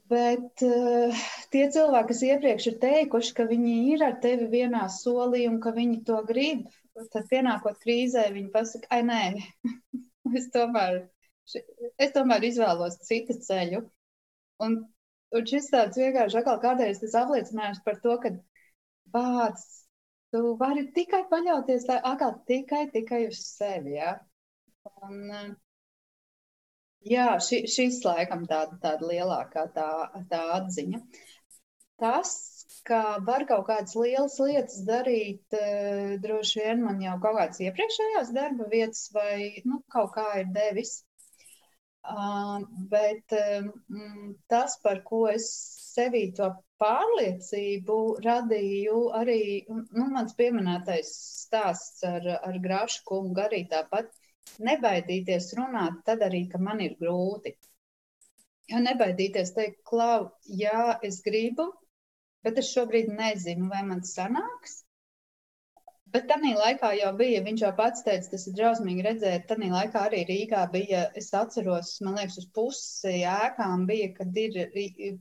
bet eh, tie cilvēki, kas iepriekš ir teikuši, ka viņi ir ar tevi vienā solī un ka viņi to grib, tad pienākot krīzē, viņi pasaka, ai nē, es tomēr, es tomēr izvēlos citu ceļu. Un, un šis tāds vienkārši atkal kādreiz tas apliecinājums par to, ka vārds. Tu vari tikai paļauties atkal tikai, tikai uz sevi. Ja? Un, eh, jā, ši, šis laikam tāda, tāda lielākā tā, tā atziņa. Tas, ka var kaut kādas lielas lietas darīt, eh, droši vien man jau kaut kādas iepriekšējās darba vietas vai nu, kaut kā ir devis. Uh, bet um, tas, par ko es sevī to pārliecību radīju arī nu, mans pieminētais stāsts ar, ar Grašu kungu arī tāpat. Nebaidīties runāt tad arī, ka man ir grūti. Ja nebaidīties teikt, klau, jā, es gribu, bet es šobrīd nezinu, vai man sanāks. Bet tajā laikā jau bija, viņš jau pats teica, tas ir drausmīgi redzēt. Tajā laikā arī Rīgā bija, es atceros, man liekas, uz pusi ēkām bija, kad ir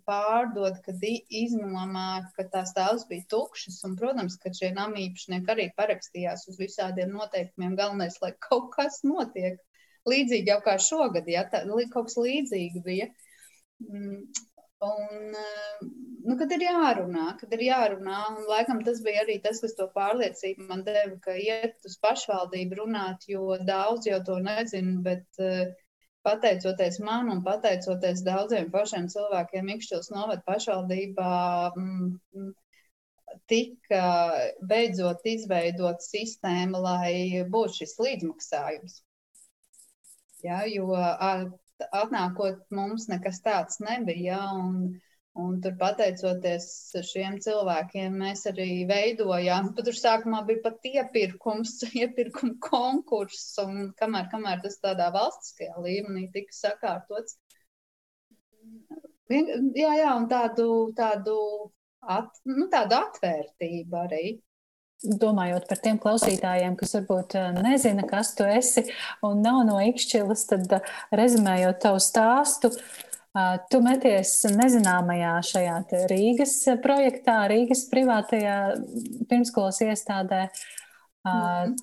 pārdot, kad iznomā, ka tās tāls bija tukšas. Un, protams, ka šie namīpašnieki arī parakstījās uz visādiem noteikumiem. Galvenais, lai kaut kas notiek. Līdzīgi jau kā šogad, ja tā, kaut kas līdzīgi bija. Un, eh, nu, kad ir jārunā, kad ir jārunā, un laikam tas bija arī tas, kas to pārliecību man deva, ka iet uz pašvaldību runāt, jo daudz jau to nezinu, bet uh, pateicoties man un pateicoties daudziem pašiem cilvēkiem Mikšķils novad pašvaldībā, mm, tika beidzot izveidot sistēma, lai būtu šis līdzmaksājums. Ja, jo atnākot mums nekas tāds nebija. Un, un tur pateicoties šiem cilvēkiem, mēs arī veidojām. Pat tur sākumā bija pat iepirkums, iepirkuma konkurss, un kamēr, kamēr tas tādā valstiskajā līmenī tika sakārtots. Jā, jā, un tādu, tādu, at, nu, tādu atvērtību arī domājot par tiem klausītājiem, kas varbūt eh, nezina, kas tu esi un nav no ikšķilas, tad eh, rezumējot tavu stāstu, eh, tu meties nezināmajā šajā Rīgas projektā, Rīgas privātajā pirmskolas iestādē. Mm.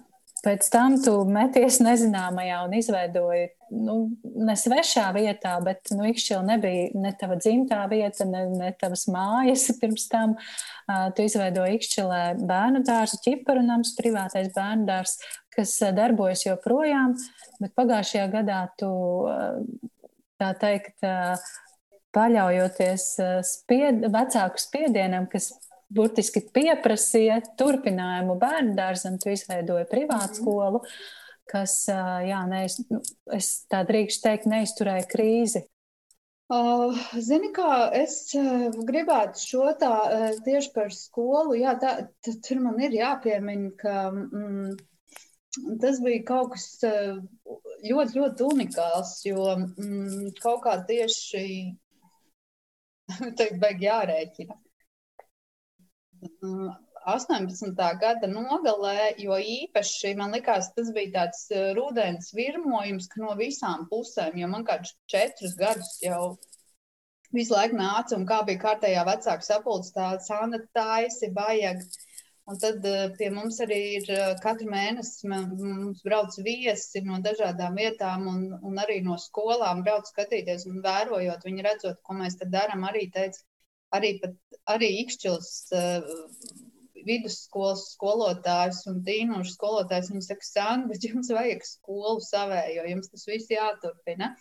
Pēc tam tu meties nezināmajā un izveidoji nu, ne svešā vietā, bet nu, Ikšķila nebija ne tava dzimtā vieta, ne, ne tavas mājas. Pirms tam uh, tu izveidoji Ikšķilē bērnu dārzu, ķiparunams, privātais bērnu dārs, kas darbojas joprojām, bet pagājušajā gadā tu, uh, tā teikt, uh, paļaujoties spied, vecāku spiedienam, kas burtiski pieprasīja turpinājumu bērnu dārzam, tu izveidoji privātu mhm. skolu, kas, jā, neiz, nu, es tā drīkst teikt, neizturēja krīzi. Zini, kā es gribētu šo tā tieši par skolu, jā, tā, tur man ir jāpiemina, ka mm, tas bija kaut kas ļoti, ļoti unikāls, jo mm, kaut kā tieši, teikt, beig jārēķina. 18. gada nogalē, jo īpaši man likās, tas bija tāds eh, rudens virmojums no visām pusēm, jo man kādus četrus gadus jau visu laiku nāca un kā bija kārtējā vecāka sapulce, tā sāna taisi, vajag. Un tad uh, pie mums arī ir uh, katru mēnesi mums brauc viesi no dažādām vietām un, un arī no skolām brauc skatīties un vērojot, viņi redzot, ko mēs te darām, arī teica, arī, pat, arī Ikšķils uh, vidusskolas skolotājs un tīnošu skolotājs. Viņi saka, Sandra, bet jums vajag skolu savējo, jums tas viss jāturpina.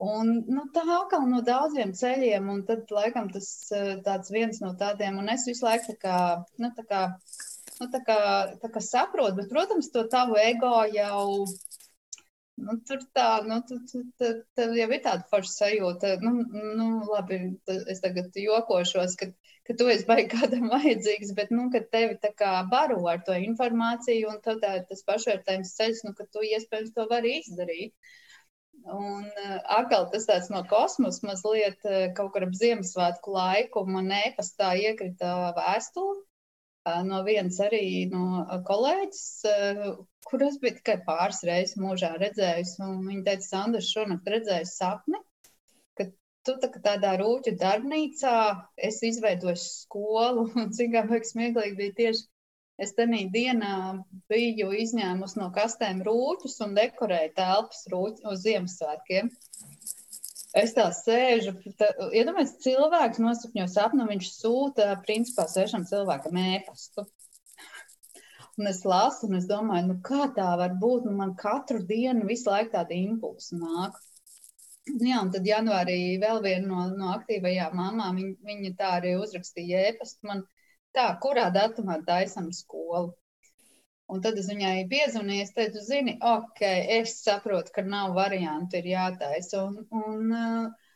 Un, nu, tā atkal no daudziem ceļiem, un tad, laikam, tas tāds viens no tādiem, un es visu laiku tā kā, nu, tā kā nu, tā kā, tā kā saprot, bet, protams, to tavu ego jau. Nu, tur tā, nu, tev jau ir tāda forša sajūta. Nu, nu, labi, es tagad jokošos, ka, ka tu esi baigi kādam vajadzīgs, bet, nu, ka tevi tā kā baro ar to informāciju un tad tā, tas pašvērtējums ceļš, nu, ka tu iespējams to vari izdarīt. Un atkal tas tāds no kosmosa mazliet kaut kur ap Ziemassvētku laiku man e-pastā iekrita vēstule no vienas arī no kolēģis, uh, kuras bija tikai pāris reizes mūžā redzējusi. Viņa teica, Sandra, šonakt redzēju sapni, ka tu tā, tādā rūķu darbnīcā esi izveidojis skolu, un cik vajag smieklīgi bija tieši Es tenī dienā biju izņēmusi no kastēm rūķus un dekorēju telpas rūķi uz Ziemassvētkiem. Es tā sēžu, iedomājieties, ja cilvēks nosapņo sapnu, viņš sūta principā svešam cilvēkam ēpastu. Un es lasu, un es domāju, nu kā tā var būt, nu man katru dienu visu laiku tāda impulsa nāk. Jā, un tad janvārī vēl viena no, no aktīvajām mamām, viņa, viņa tā arī uzrakstīja ēpastu man, tā, kurā datumā taisam skolu. Un tad es viņai piezvanīju, es teicu, zini, ok, es saprotu, ka nav variantu, ir jātaisa. Un, un, uh,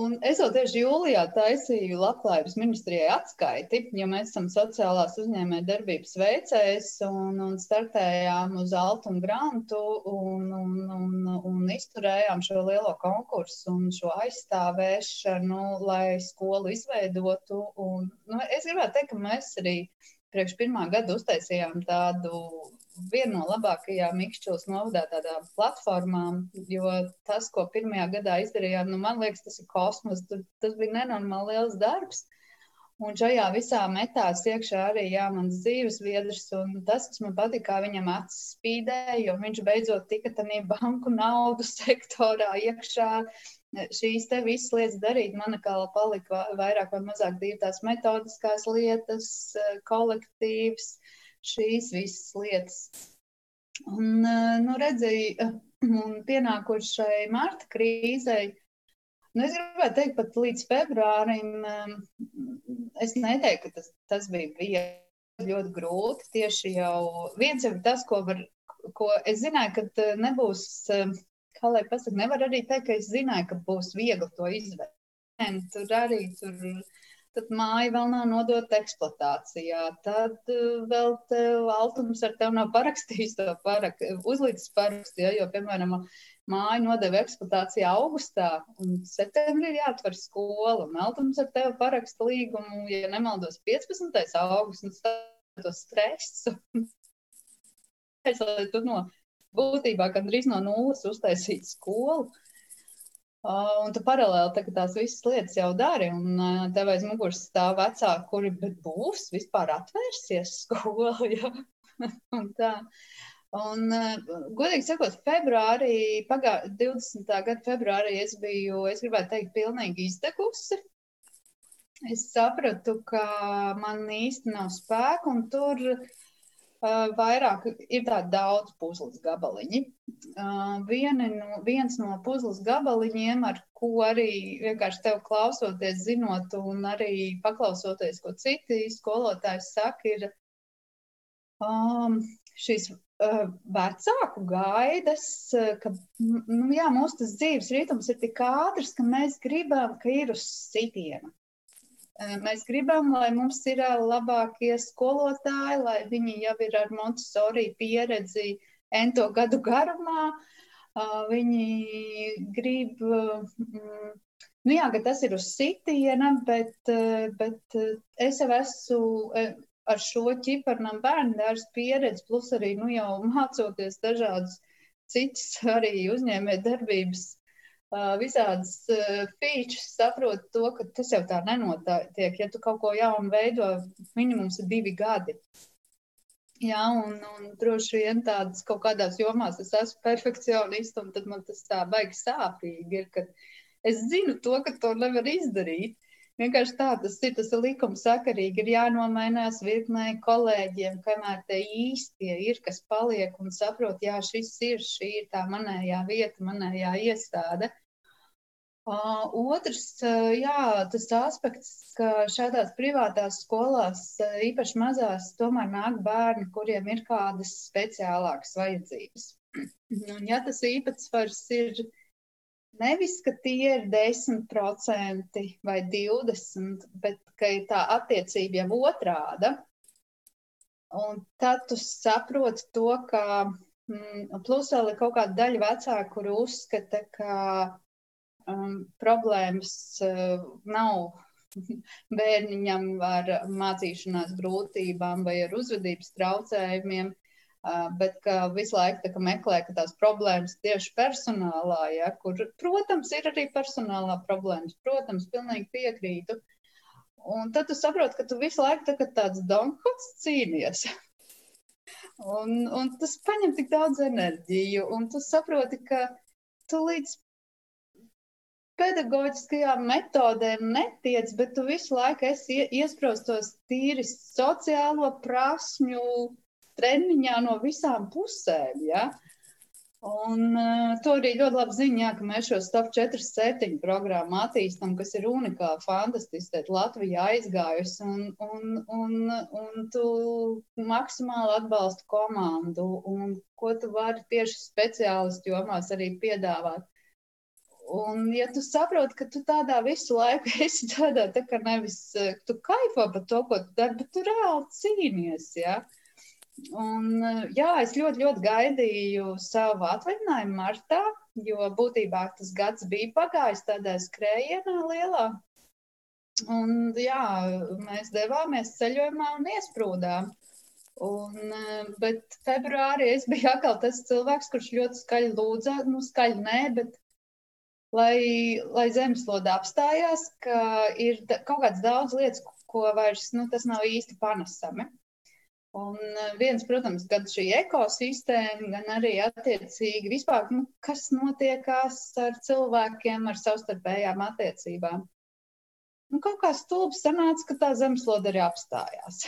un es jau tieši jūlijā taisīju Labklājības ministrijai atskaiti, jo mēs esam sociālās uzņēmē darbības veicējs un, un startējām uz Altu un Grantu un, un, un, un izturējām šo lielo konkursu un šo aizstāvēšanu, lai skolu izveidotu. Un, nu, es gribētu teikt, ka mēs arī priekš pirmā gada uztaisījām tādu vienu no labākajām Mikšķos novadā tādām platformām, jo tas, ko pirmajā gadā izdarījām, nu, man liekas, tas ir kosmos, tas bija nenormāli liels darbs. Un šajā visā metās iekšā arī jā, mans dzīves biedrs, tas, kas man patīk, kā viņam acis spīdēja, jo viņš beidzot tika tādā banku naudu sektorā iekšā, šīs te visas lietas darīt. Man kā palika vairāk vai mazāk divi tās metodiskās lietas, eh, kolektīvs, šīs visas lietas. Un, eh, nu, redzēju, un pienākuši šai marta krīzei, nu, es gribētu teikt, pat līdz februārim, eh, es neteiktu, ka tas, tas bija viegli, ļoti grūti. Tieši jau viens jau tas, ko var, ko es zināju, ka nebūs kā lai pasaka, nevar arī teikt, ka es zināju, ka būs viegli to izvērst. Tur arī tur, tad māja vēl nav nodota eksploatācijā. Tad uh, vēl Altums ar tevi nav parakstījis to parak, uzlīdz parakstu, ja, jo, piemēram, māja nodeva eksploatācijā augustā, un septembrī ir jāatver skola, un Altums ar tevi paraksta līgumu, ja nemaldos, 15. augusts, un tas to stresu. lai tu no būtībā gandrīz no nulles uztaisīt skolu. Uh, un tu paralēli tā, tās visas lietas jau dari, un uh, tev aiz muguras stāv vecāki, kuri būs vispār atvērsies skola. Ja? un tā. Un, uh, godīgi sakot, februārī, pagā, 20. gada februārī es biju, es gribētu teikt, pilnīgi izdegusi. Es sapratu, ka man īsti nav spēka, un tur uh, vairāk ir tādi daudz puzles gabaliņi. No, viens no puzles gabaliņiem, ar ko arī vienkārši tev klausoties, zinot, un arī paklausoties, ko citi skolotāji saka, ir um, šīs uh, vecāku gaidas, ka nu, jā, mūsu dzīves ritms ir tik ātrs, ka mēs gribam, ka ir uz sitiena. Mēs gribam, lai mums ir labākie skolotāji, lai viņi jau ir ar Montessori pieredzi ento gadu garumā. Viņi grib, nu jā, ka tas ir uz sitiena, bet, bet es jau esmu ar šo ķiparnam bērnu dārstu pieredzi, plus arī, nu jau mācoties dažādus citus arī uzņēmē darbības visādas features saprot to, ka tas jau tā nenotiek. Ja tu kaut ko jaunu veido, minimums ir divi gadi. Jā, un, un droši vien tādas kaut kādās jomās es esmu perfekcionists, un tad man tas tā baigi sāpīgi ir, ka es zinu to, ka to nevar izdarīt. Vienkārši tā tas ir, tas ir likumsakarīgi, ir jānomainās virknē kolēģiem, kamēr te īstie ir, kas paliek un saprot, jā, šis ir, šī ir tā manējā vieta, manējā iestāde. Uh, otrs, uh, jā, tas aspekts, ka šādās privātās skolās, uh, īpaši mazās, tomēr nāk bērni, kuriem ir kādas speciālākas vajadzības. Un, ja tas īpatsvars ir nevis, ka tie ir 10% vai 20%, bet ka ir tā attiecība jau otrāda, un tad tu saproti to, ka mm, plus vēl ir kaut kāda daļa vecāku, kuri uzskata, ka um, problēmas uh, nav bērniņam ar mācīšanās grūtībām vai ar uzvedības traucējumiem, uh, bet ka visu laiku ka meklē ka tās problēmas tieši personālā, ja, kur, protams, ir arī personālā problēmas, protams, pilnīgi piekrītu. Un tad tu saproti, ka tu visu laiku tā, tāds donkots cīnies. un, un tas paņem tik daudz enerģiju, un tu saproti, ka tu līdz pedagoģiskajām metodēm netiec, bet tu visu laiku esi iesprostos tīri sociālo prasmju treniņā no visām pusēm. Ja? Un uh, to arī ļoti labi ziņā, ka mēs šo Stop 47 programmu attīstam, kas ir unikāla, fantastiski. Latvija aizgājusi un, un, un, un tu maksimāli atbalsti komandu un ko tu vari tieši speciālistu jomās arī piedāvāt. Un, ja tu saproti, ka tu tādā visu laiku esi tādā, tā kā nevis eh, tu kaifo par to, ko tu dari, bet tu reāli cīnies. Ja? Un, eh, jā, es ļoti, ļoti gaidīju savu atvaļinājumu martā, jo būtībā tas gads bija pagājis tādā skrējienā lielā. Un, jā, mēs devāmies ceļojumā un iesprūdām. Un, eh, bet februārī es biju atkal tas cilvēks, kurš ļoti skaļi lūdza, nu, skaļi nē, bet lai, lai zemeslode apstājās, ka ir kaut kādas daudz lietas, ko vairs nu, tas nav īsti panesami. Un eh, viens, protams, gan šī ekosistēma, gan arī attiecīgi vispār, nu, kas notiekās ar cilvēkiem, ar savstarpējām attiecībām. Nu, kaut kā stulbi sanāca, ka tā zemeslode arī apstājās.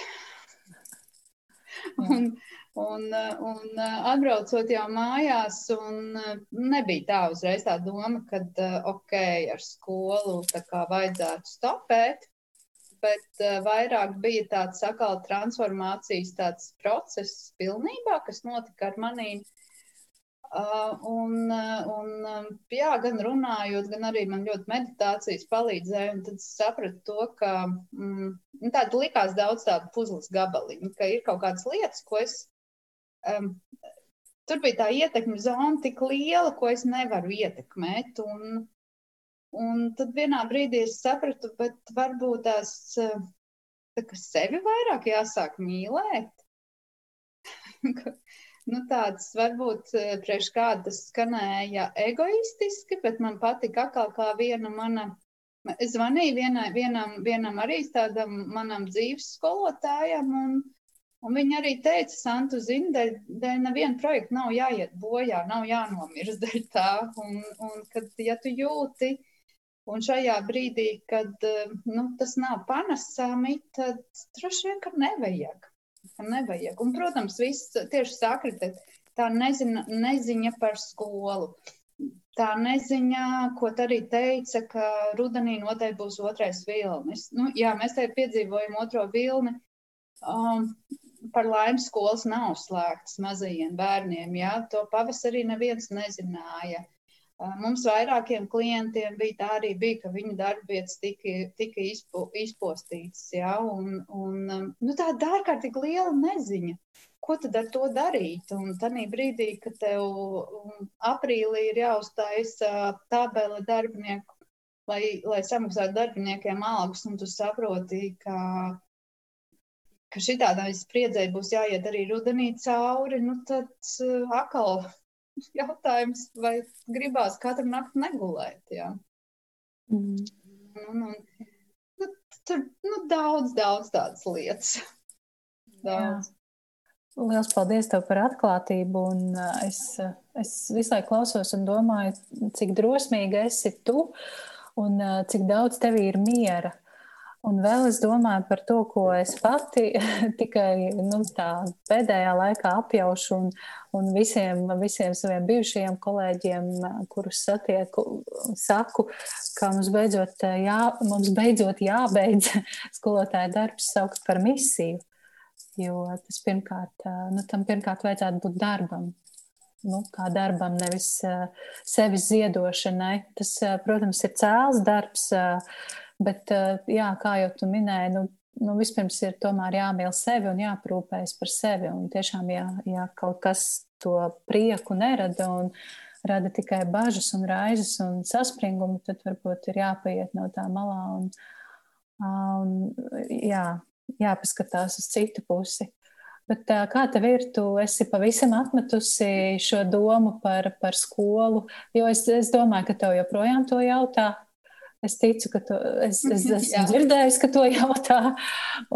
un, Un, un atbraucot jau mājās, nebija tā uzreiz tā doma, ka ok, ar skolu vajadzētu stopēt, bet vairāk bija tāds sakala transformācijas tāds process pilnībā, kas notika ar manīm. Uh, un, un, jā, gan runājot, gan arī man ļoti meditācijas palīdzēja. Tad es sapratu to, ka mm, nu, tāda likās daudz tādu puzles gabaliņu, ka ir kaut kādas lietas, ko es um, tur bija tā ietekme zona tik liela, ko es nevaru ietekmēt. Un, un tad vienā brīdī es sapratu, bet varbūt tās tā, sevi vairāk jāsāk mīlēt. nu, tāds varbūt priekš kāda skanēja egoistiski, bet man patika atkal kā viena mana. Es zvanīju vienai, vienam, vienam arī tādam manam dzīves skolotājam, un, Un viņa arī teica, Santu, zini, dēļ, dēļ neviena projekta nav jāiet bojā, nav jānomirst dēļ tā. Un, un kad, ja tu jūti, un šajā brīdī, kad nu, tas nav panesami, tad droši vien, ka nevajag. Ka nevajag. Un, protams, viss tieši sakritēt, tā nezina, neziņa par skolu. Tā neziņa, ko tā arī teica, ka rudenī noteikti būs otrais vilnis. Nu, jā, mēs te piedzīvojam otro vilni. Um, par laimi skolas nav slēgtas mazajiem bērniem. Ja? To pavasarī neviens nezināja. Mums vairākiem klientiem bija tā arī, bija, ka viņu darbvietas tika, tika izpo, izpostītas. Ja? Un, un, nu, tā ir ārkārtīgi liela neziņa. Ko tad ar to darīt? Un tādā brīdī, kad tev aprīlī ir jāuztais tabela darbinieku, lai, lai samaksātu darbiniekiem algas, un tu saproti, ka ka šī tādā spriedzē būs jāiet arī rudenī cauri, nu tad uh, atkal jautājums, vai gribās katru nakti negulēt. Jā. Mm. Un, un, nu, tur nu, daudz, daudz tādas lietas. Daudz. Jā. Lielas paldies tev par atklātību. Un es, es visu laiku klausos un domāju, cik drosmīga esi tu un cik daudz tev ir miera Un vēl es domāju par to, ko es pati tikai nu, pēdējā laikā apjaušu un, un visiem, visiem saviem bijušajiem kolēģiem, kurus satieku, saku, ka mums beidzot, jā, mums beidzot jābeidz skolotāja darbs saukt par misiju. Jo tas pirmkārt, nu, tam pirmkārt vajadzētu būt darbam, nu, kā darbam, nevis uh, sevis ziedošanai. Tas, uh, protams, ir cēls darbs, uh, Bet, eh, jā, kā jau tu minēji, nu, nu, vispirms ir tomēr jāmīl sevi un jāprūpējas par sevi. Un tiešām, ja, ja kaut kas to prieku nerada un rada tikai bažas un raizes un saspringumu, tad varbūt ir jāpaiet no tā malā un, un jā, jāpaskatās uz citu pusi. Bet kā tev ir? Tu esi pavisam atmetusi šo domu par, par skolu, jo es, es domāju, ka tev joprojām to jautā. Es ticu, ka tu, es, es esmu dzirdējusi, ka to jautā.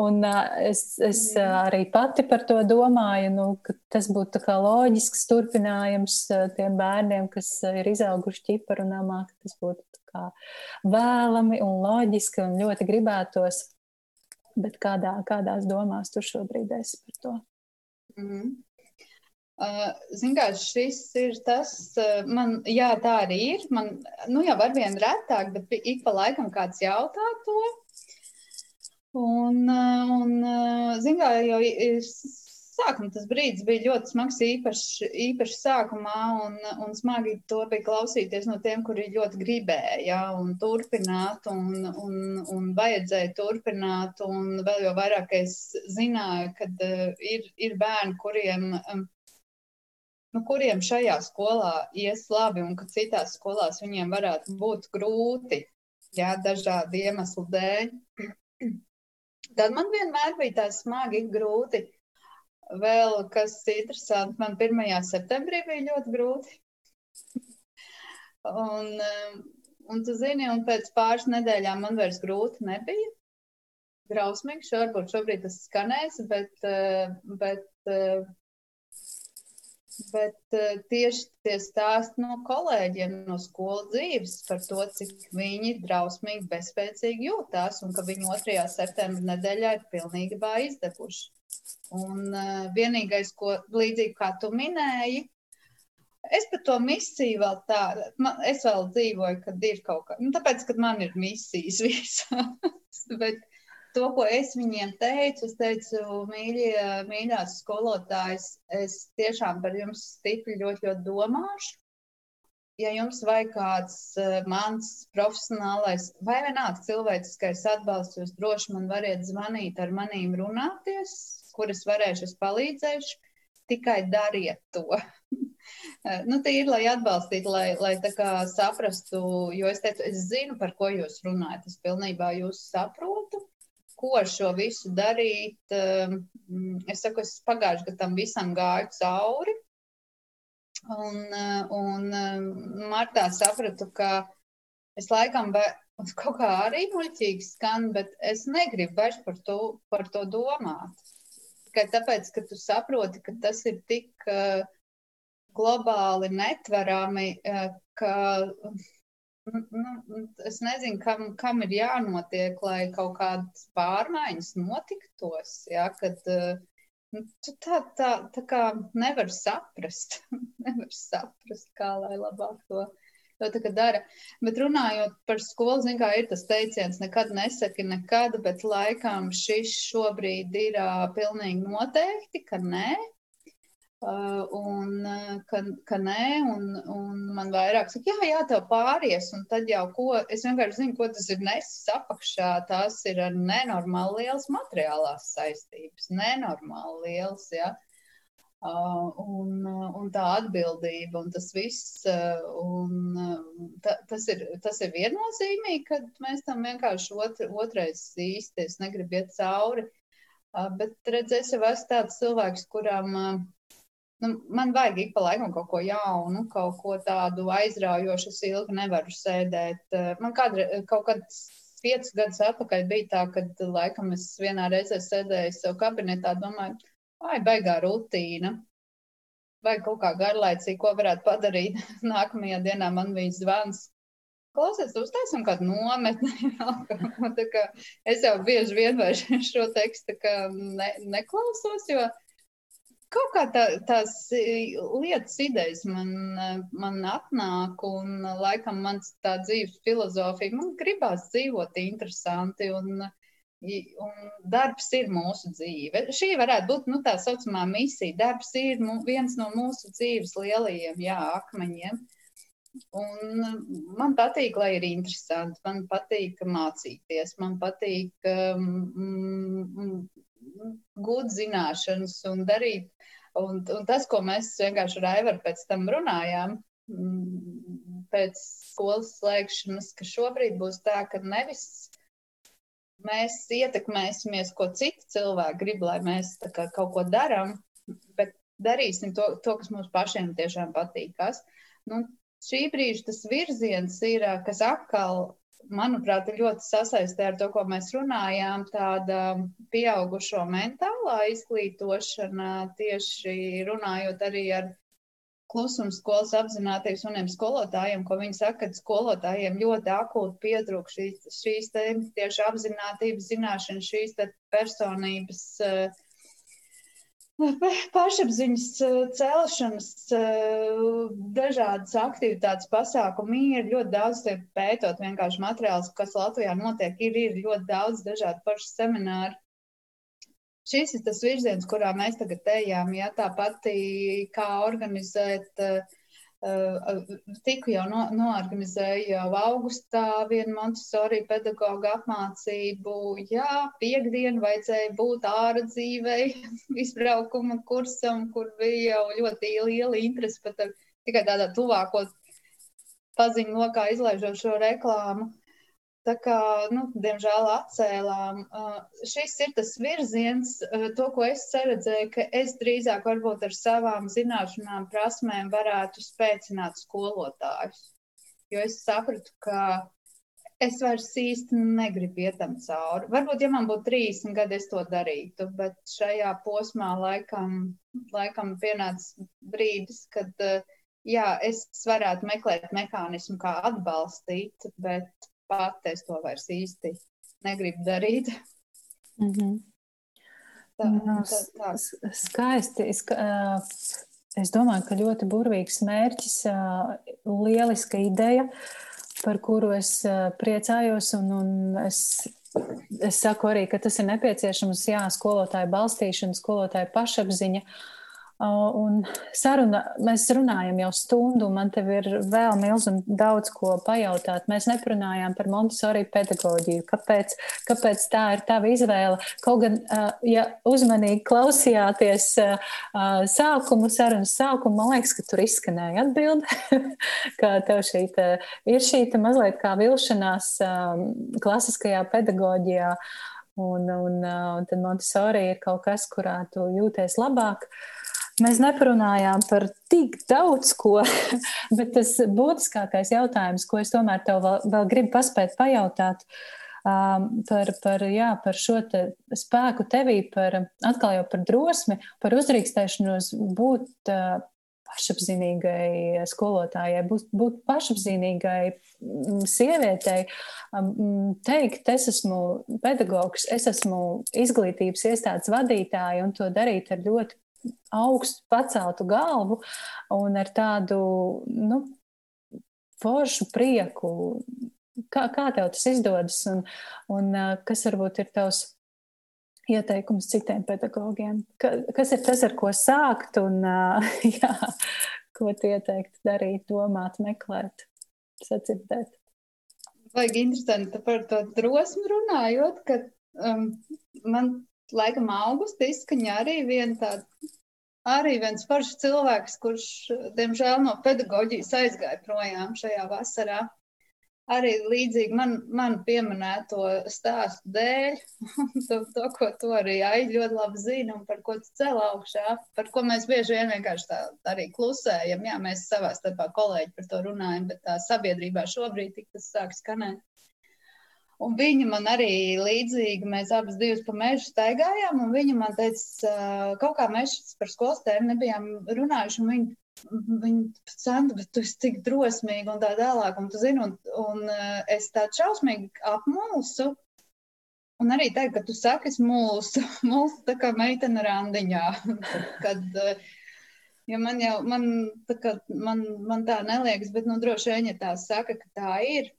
Un es, es arī pati par to domāju, nu, ka tas būtu loģisks turpinājums tiem bērniem, kas ir izauguši ķiparu namā, tas būtu vēlami un loģiski un ļoti gribētos. Bet kādā, kādās domās tu šobrīd esi par to? Mm -hmm. Ziniet, šis ir tas, man, jā, tā arī ir. Man, nu, jau ar vien retāk, bet ik pa laikam kāds jautā to. Un, un ziniet, jau sākuma tas brīdis bija ļoti smags, īpaši, īpaši sākumā, un, un smagi to bija klausīties no tiem, kuri ļoti gribēja ja, un turpināt, un, un, un vajadzēja turpināt, un vēl jau vairāk es zināju, ka uh, ir, ir bērni, kuriem. Um, nu, kuriem šajā skolā ies labi un ka citās skolās viņiem varētu būt grūti, jā, dažādu iemeslu dēļ. Tad man vienmēr bija tā smagi, grūti. Vēl kas interesanti, man 1. septembrī bija ļoti grūti. un, um, un tu zini, un pēc pāris nedēļām man vairs grūti nebija. Drausmīgi, varbūt šobrīd tas skanēs, bet, uh, bet uh, Bet uh, tieši tie stāsti no kolēģiem no skolu dzīves par to, cik viņi drausmīgi, bezspēcīgi jūtās un ka viņi 2. septembra nedēļā ir pilnībā izdeguši. Un uh, vienīgais, ko līdzīgi kā tu minēji, es par to misiju vēl tādu, es vēl dzīvoju, kad ir kaut kā, nu, tāpēc, ka man ir misijas visas. bet to, ko es viņiem teicu, es teicu, mīļie, mīļās skolotājas, es tiešām par jums stipri ļoti, ļoti domāšu. Ja jums vajag kāds uh, mans profesionālais vai vienāds cilvēciskais atbalsts, jūs droši man variet zvanīt, ar manīm runāties, kuras varēšu, es palīdzēšu. Tikai dariet to. Nu, tā ir, lai atbalstītu, lai, lai tā kā saprastu, jo es teicu, es zinu, par ko jūs runājat. Es pilnībā jūs saprotu ko šo visu darīt. Ehm, es saku, es pagājuši gadu tam visam gāju cauri. Un, eh, un ehm, martā sapratu, ka es laikam kaut kā arī muļķīgi skan, bet es negribu vairs par to, par to domāt. Tikai tāpēc, ka tu saproti, ka tas ir tik uh, globāli netverami, uh, ka Nu, es nezinu, kam, kam ir jānotiek, lai kaut kādas pārmaiņas notiktos. Ja, kad, nu, tā, tā, tā kā nevar saprast, nevar saprast, kā lai labāk to, to dara. Bet runājot par skolu, zin, ir tas teiciens, nekad nesaki nekad, bet laikam šis šobrīd ir uh, pilnīgi noteikti, ka nē. Uh, un uh, ka, ka nē, un, un man vairāk saka, jā, jā, tev pāries, un tad jau ko, es vienkārši zinu, ko tas ir nesis apakšā, tās ir ar nenormāli liels materiālās saistības, nenormāli liels, jā. Uh, un, un tā atbildība, un tas viss, uh, un ta, tas, ir, tas ir viennozīmīgi, ka mēs tam vienkārši otr, otrais īsti, es negribu iet cauri, uh, bet redzēs, jau esmu tāds cilvēks, kuram uh, nu, man vajag ik pa laikam kaut ko jaunu, kaut ko tādu aizraujošu. Es ilgi nevaru sēdēt. Eh, man kādre, kaut kāds piecus gadus atpakaļ bija tā, kad laikam es vienā reizē sēdēju sev kabinetā, domāju, ai, baigā rutīna. Vai kaut kā garlaicīgi, ko varētu padarīt. Nākamajā dienā man bija zvans. klausies, uztaisim kādu nometni. kā, es jau bieži vien šo tekstu ne, neklausos, jo kaut kā tā, tās lietas, idejas man, man atnāk, un laikam mans tā dzīves filozofija, man gribās dzīvot interesanti. Un, Un darbs ir mūsu dzīve. Šī varētu būt nu, tā saucamā misija. Darbs ir viens no mūsu dzīves lielajiem jā, akmeņiem. Un man patīk, lai ir interesanti, man patīk mācīties, man patīk um, gūt zināšanas un darīt. Un, un tas, ko mēs vienkārši ar Aivaru pēc tam runājām, pēc skolas slēgšanas, ka šobrīd būs tā, ka nevis mēs ietekmēsimies, ko citi cilvēki grib, lai mēs kā, kaut ko darām, bet darīsim to, to, kas mums pašiem tiešām patīkās. Nu, šī brīža tas virziens ir, kas atkal, manuprāt, ir ļoti sasaistē ar to, ko mēs runājām, tāda pieaugušo mentālā izglītošana, tieši runājot arī ar klusums skolas apzinātības uniem skolotājiem, ko viņi saka, ka skolotājiem ļoti akūti pietrūk šīs, šīs te, tieši apzinātības zināšanas, šīs personības uh, Pašapziņas eh, celšanas, eh, dažādas aktivitātes, pasākumi ir ļoti daudz pētot vienkārši materiālus, kas Latvijā notiek. Ir, ir ļoti daudz dažādu pašu semināru. Šis ir tas virziens, kurā mēs tagad ejam. Ja, tāpat kā organizēt uh, Tiku jau no, noorganizēju jau augustā vienu Montesori pedagoģu apmācību. Jā, piekdienu vajadzēja būt ārā dzīvei, izbraukuma kursam, kur bija jau ļoti liela interese pat tikai tādā tuvāko paziņu lokā izlaižot šo reklāmu. Tā kā, nu, diemžēl atcēlām. Uh, šis ir tas virziens, uh, to, ko es redzēju, ka es drīzāk varbūt ar savām zināšanām, prasmēm varētu spēcināt skolotājus. Jo es sapratu, ka es vairs īsti negribu iet tam cauri. Varbūt, ja man būtu 30 gadi, es to darītu, bet šajā posmā laikam, laikam pienāca brīdis, kad uh, jā, es varētu meklēt mehānismu, kā atbalstīt, bet pati es to vairs īsti negribu darīt. Mm -hmm. tā, no, nu, tā, tā. Skaisti. Es, es domāju, ka ļoti burvīgs mērķis, lieliska ideja, par kuru es priecājos. Un, un es, es saku arī, ka tas ir nepieciešams, jā, skolotāju balstīšana, skolotāju pašapziņa. Uh, Un saruna, mēs runājam jau stundu, un man te ir vēl milzīgi daudz ko pajautāt. Mēs neprunājām par Montesori pedagoģiju. Kāpēc, kāpēc tā ir tava izvēle? Kaut gan, ja uzmanīgi klausījāties sākumu, sarunas sākumu, man liekas, ka tur izskanēja atbilde, ka tev šī te, ir šī te mazliet kā vilšanās klasiskajā pedagoģijā. Un, un, un tad Montesori ir kaut kas, kurā tu jūties labāk. Uh, Mēs neparunājām par tik daudz ko, bet tas būtiskākais jautājums, ko es tomēr tev vēl, vēl gribu paspēt pajautāt, um, par, par, jā, par šo te spēku tevī, par atkal jau par drosmi, par uzdrīkstēšanos būt uh, pašapziņīgai skolotājai, būt, būt pašapziņīgai sievietei, teikt, es esmu pedagogs, es esmu izglītības iestādes vadītāja un to darīt ar ļoti augstu paceltu galvu un ar tādu nu, foršu prieku. Kā, kā tev tas izdodas un, un kas varbūt ir tavs ieteikums citiem pedagogiem? Ka, kas ir tas, ar ko sākt un jā, ko tu ieteiktu darīt, domāt, meklēt, sacirdēt? Vajag interesanti par to drosmi runājot, ka um, man laikam augusta izskaņā arī viena tāda, arī viens foršs cilvēks, kurš, diemžēl, no pedagoģijas aizgāja projām šajā vasarā. Arī līdzīgi man, man pieminēto stāstu dēļ, to, to, ko tu arī Aigi ļoti labi zini un par ko tu cel augšā, par ko mēs bieži vien vienkārši tā arī klusējam. Jā, mēs savā starpā kolēģi par to runājam, bet tā sabiedrībā šobrīd tik tas sāk skanēt. Un viņa man arī līdzīgi, mēs abas divas pa mežu staigājām, un viņa man teica, kaut kā mēs par skolas tēmu nebijām runājuši, un viņa Viņa saka, bet tu esi tik drosmīga un tā tālāk. Un, zini, un, un es tā šausmīgi apmulsu. Un arī teikt, ka tu saki, es mulsu, mulsu tā kā meitene randiņā. kad, jo man jau, man tā, kā, man, man tā neliekas, bet nu, droši vien, ja tā saka, ka tā ir.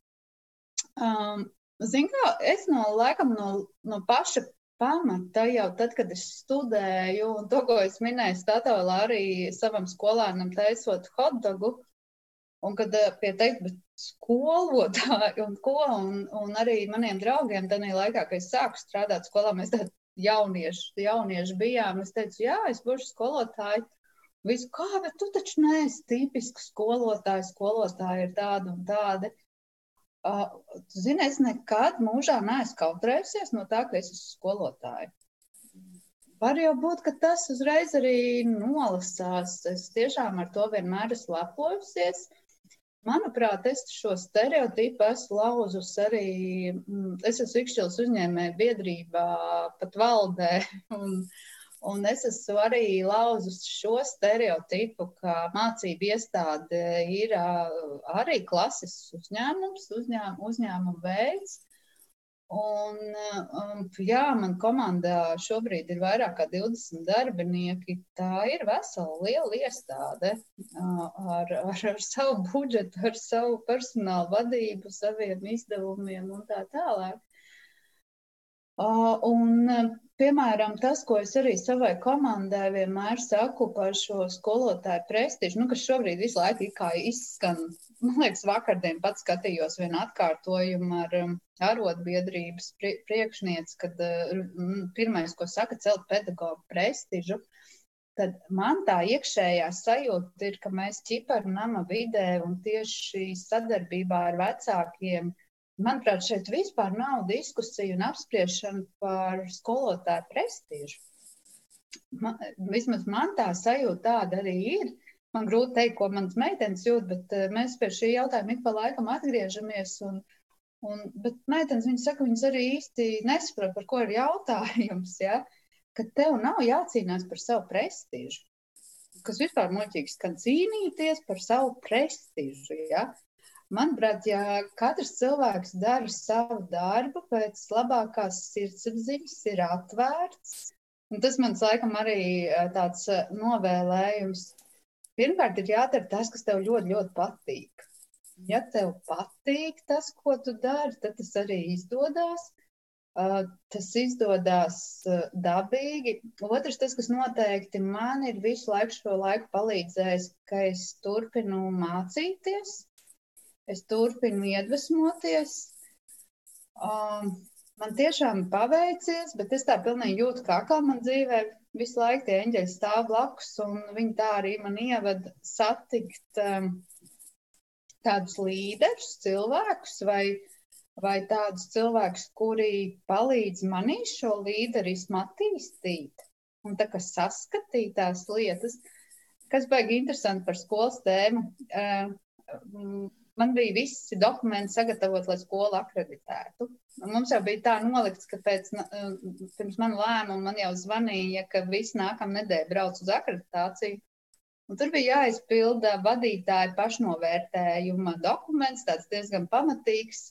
Um, Ziniet, kā es no laikam no, no paša pamata jau tad, kad es studēju, un to, ko es minēju, statūlā arī savam skolēnam taisot hotdogu, un kad eh, pie teikt, skolotāji un ko, un, un arī maniem draugiem tajā laikā, kad es sāku strādāt skolā, mēs tādi jaunieši, jaunieši bijām, es teicu, jā, es būšu skolotāji. Visu, kā, bet tu taču neesi tipisks skolotājs, skolotāji ir tādi un tādi. Uh, zini, es nekad mūžā neesmu kautrējusies no tā, ka es esmu skolotāja. Var jau būt, ka tas uzreiz arī nolasās. Es tiešām ar to vienmēr esmu lepojusies. Manuprāt, es šo stereotipu esmu lauzus arī. Mm, es esmu ikšķils uzņēmēju biedrībā, pat valdē. Un, uh, Un es esmu arī lauzus šo stereotipu, ka mācību iestāde ir arī klases uzņēmums, uzņēm, uzņēmuma veids. Un, um, jā, man komandā šobrīd ir vairāk kā 20 darbinieki. Tā ir vesela liela iestāde ar, ar, ar savu budžetu, ar savu personālu vadību, saviem izdevumiem un tā tālāk. Un Piemēram, tas, ko es arī savai komandai vienmēr saku par šo skolotāju prestižu, nu, kas šobrīd visu laiku izskan. Man liekas, vakardien pats skatījos vienu atkārtojumu ar um, arotbiedrības priekšnieci, kad uh, pirmais, ko saka, celt pedagoģu prestižu. Tad man tā iekšējā sajūta ir, ka mēs ķiparu nama vidē un tieši sadarbībā ar vecākiem uh, Manuprāt, šeit vispār nav diskusija un apspriešana par skolotāju prestižu. Man, vismaz man tā sajūta tāda arī ir. Man grūti teikt, ko manas meitenes jūt, bet uh, mēs pie šī jautājuma ik pa laikam atgriežamies. Un, un, bet meitenes, viņas saka, viņas arī īsti nesaprot, par ko ir jautājums. Ja? Ka tev nav jācīnās par savu prestižu. Kas vispār muļķīgs, ka cīnīties par savu prestižu. Ja? Manuprāt, ja katrs cilvēks dara savu darbu pēc labākās sirdsapziņas, ir atvērts, un tas man laikam arī eh, tāds eh, novēlējums. Pirmkārt, ir jādara tas, kas tev ļoti, ļoti patīk. Ja tev patīk tas, ko tu dari, tad tas arī izdodas. Uh, tas izdodas uh, dabīgi. Otrs, tas, kas noteikti man ir visu laiku laiku palīdzējis, ka es turpinu mācīties, es turpinu iedvesmoties. Um, man tiešām paveicies, bet es tā pilnīgi jūtu, kā kā man dzīvē visu laiku tie eņģeļi stāv blakus, un viņi tā arī man ievada satikt um, tādus līderus, cilvēkus vai, vai tādus cilvēkus, kuri palīdz manī šo līderismu attīstīt un tā kā saskatīt tās lietas, kas baigi interesanti par skolas tēmu. Uh, man bija visi dokumenti sagatavot, lai skolu akreditētu. Un mums jau bija tā nolikts, ka pēc, eh, pirms manu lēmumu man jau zvanīja, ka visi nākamā nedēļa brauc uz akreditāciju. Un tur bija jāizpilda vadītāja pašnovērtējuma dokuments, tāds diezgan pamatīgs.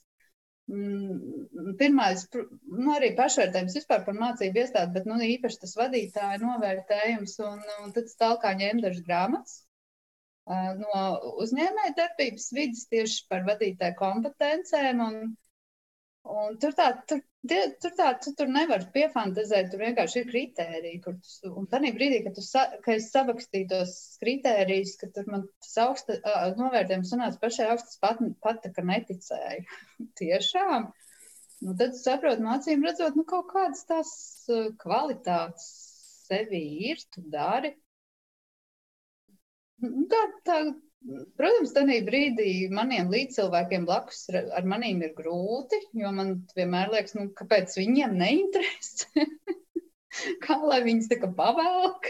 Mm, pirmais, nu, arī pašvērtējums vispār par mācību iestādi, bet nu, īpaši tas vadītāja novērtējums. Un, un tad stāvkā ņēma dažas grāmatas, no uzņēmēja darbības vidas tieši par vadītāju kompetencēm. Un, un tur tā, tur, tur tā, tu tur nevar piefantazēt, tur vienkārši ir kritēriji. Kur tu, un tādā brīdī, kad, tu, kad es savakstīju tos kritērijus, ka tur man tas augsta, novērtējums sanāca pašai augstas pat, pat ka neticēju. Tiešām. Nu, tad tu saproti, mācīm redzot, nu kaut kādas tās kvalitātes sevī ir, tu dari. Nu, tā, tā, protams, tādā brīdī maniem līdzcilvēkiem blakus ar manīm ir grūti, jo man vienmēr liekas, nu, kāpēc viņiem neinteresē. Kā lai viņas tā kā pavelk?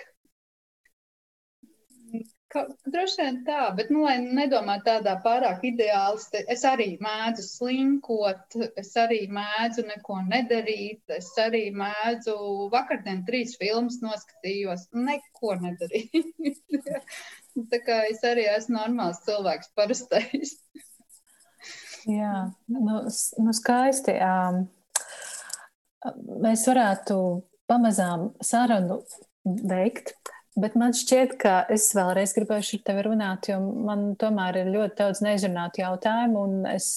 Ka, droši vien tā, bet, nu, lai nedomā tādā pārāk ideālisti, es arī mēdzu slinkot, es arī mēdzu neko nedarīt, es arī mēdzu, vakardien trīs filmas noskatījos, neko nedarīt. tā kā es arī esmu normāls cilvēks, parastais. Jā, nu, nu skaisti. Mēs varētu pamazām sarunu veikt. Bet man šķiet, ka es vēlreiz gribēšu ar tevi runāt, jo man tomēr ir ļoti daudz neizrunātu jautājumu, un es,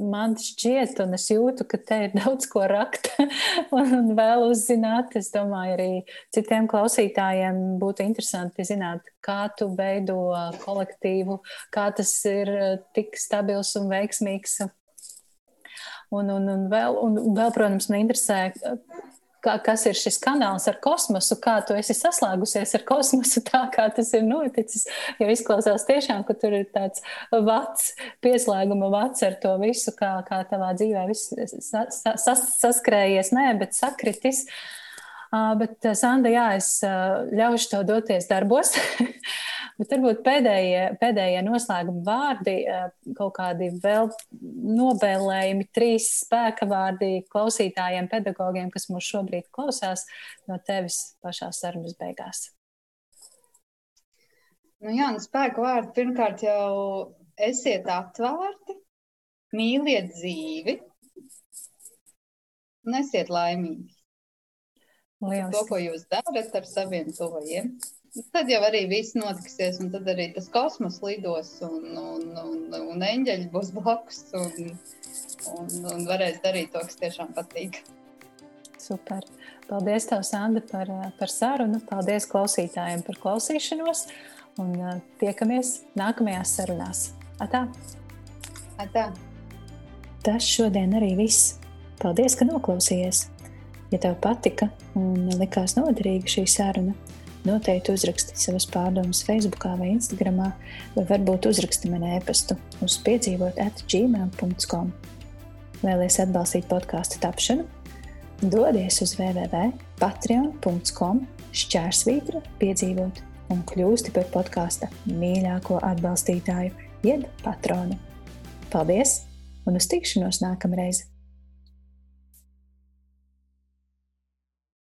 man šķiet, un es jūtu, ka te ir daudz ko rakt un vēl uzzināt. Es domāju, arī citiem klausītājiem būtu interesanti zināt, kā tu veido kolektīvu, kā tas ir tik stabils un veiksmīgs. Un, un, un, vēl, un vēl, protams, man interesē, kā, kas ir šis kanāls ar kosmosu, kā tu esi saslēgusies ar kosmosu, tā kā tas ir noticis. Jo izklausās tiešām, ka tur ir tāds vats, pieslēguma vats ar to visu, kā, kā tavā dzīvē viss sas, sas, saskrējies, nē, bet sakritis. Uh, bet, Sanda, jā, es uh, ļaušu tev doties darbos. Bet varbūt pēdējie, pēdējie noslēguma vārdi, eh, kaut kādi vēl novēlējumi, trīs spēka vārdi klausītājiem, pedagogiem, kas mūs šobrīd klausās no tevis pašā sarunas beigās. Nu jā, nu spēku vārdi pirmkārt jau esiet atvērti, mīliet dzīvi un esiet laimīgi. Lieliski. To, ko jūs darat ar saviem tuvajiem. Tad jau arī viss notiksies, un tad arī tas kosmos lidos, un, un, un, un eņģeļi būs blakus, un, un, un varēs darīt to, kas tiešām patīk. Super. Paldies, tev, Sandra, par, par sarunu. Paldies klausītājiem par klausīšanos. Un uh, tiekamies nākamajās sarunās. Atā! Atā. Tas šodien arī viss. Paldies, ka noklausījies! Ja tev patika un likās noderīga šī saruna, Noteikti uzraksti savas pārdomas Facebook vai Instagram, vai varbūt uzraksti man e-pastu uz piedzīvot atgmail.com. Vēlaties atbalstīt podkāstu tapšanu? Dodies uz www.patreon.com šķērsvītra piedzīvot un kļūsti par podkāsta mīļāko atbalstītāju, jeb patronu. Paldies un uz tikšanos nākamreiz!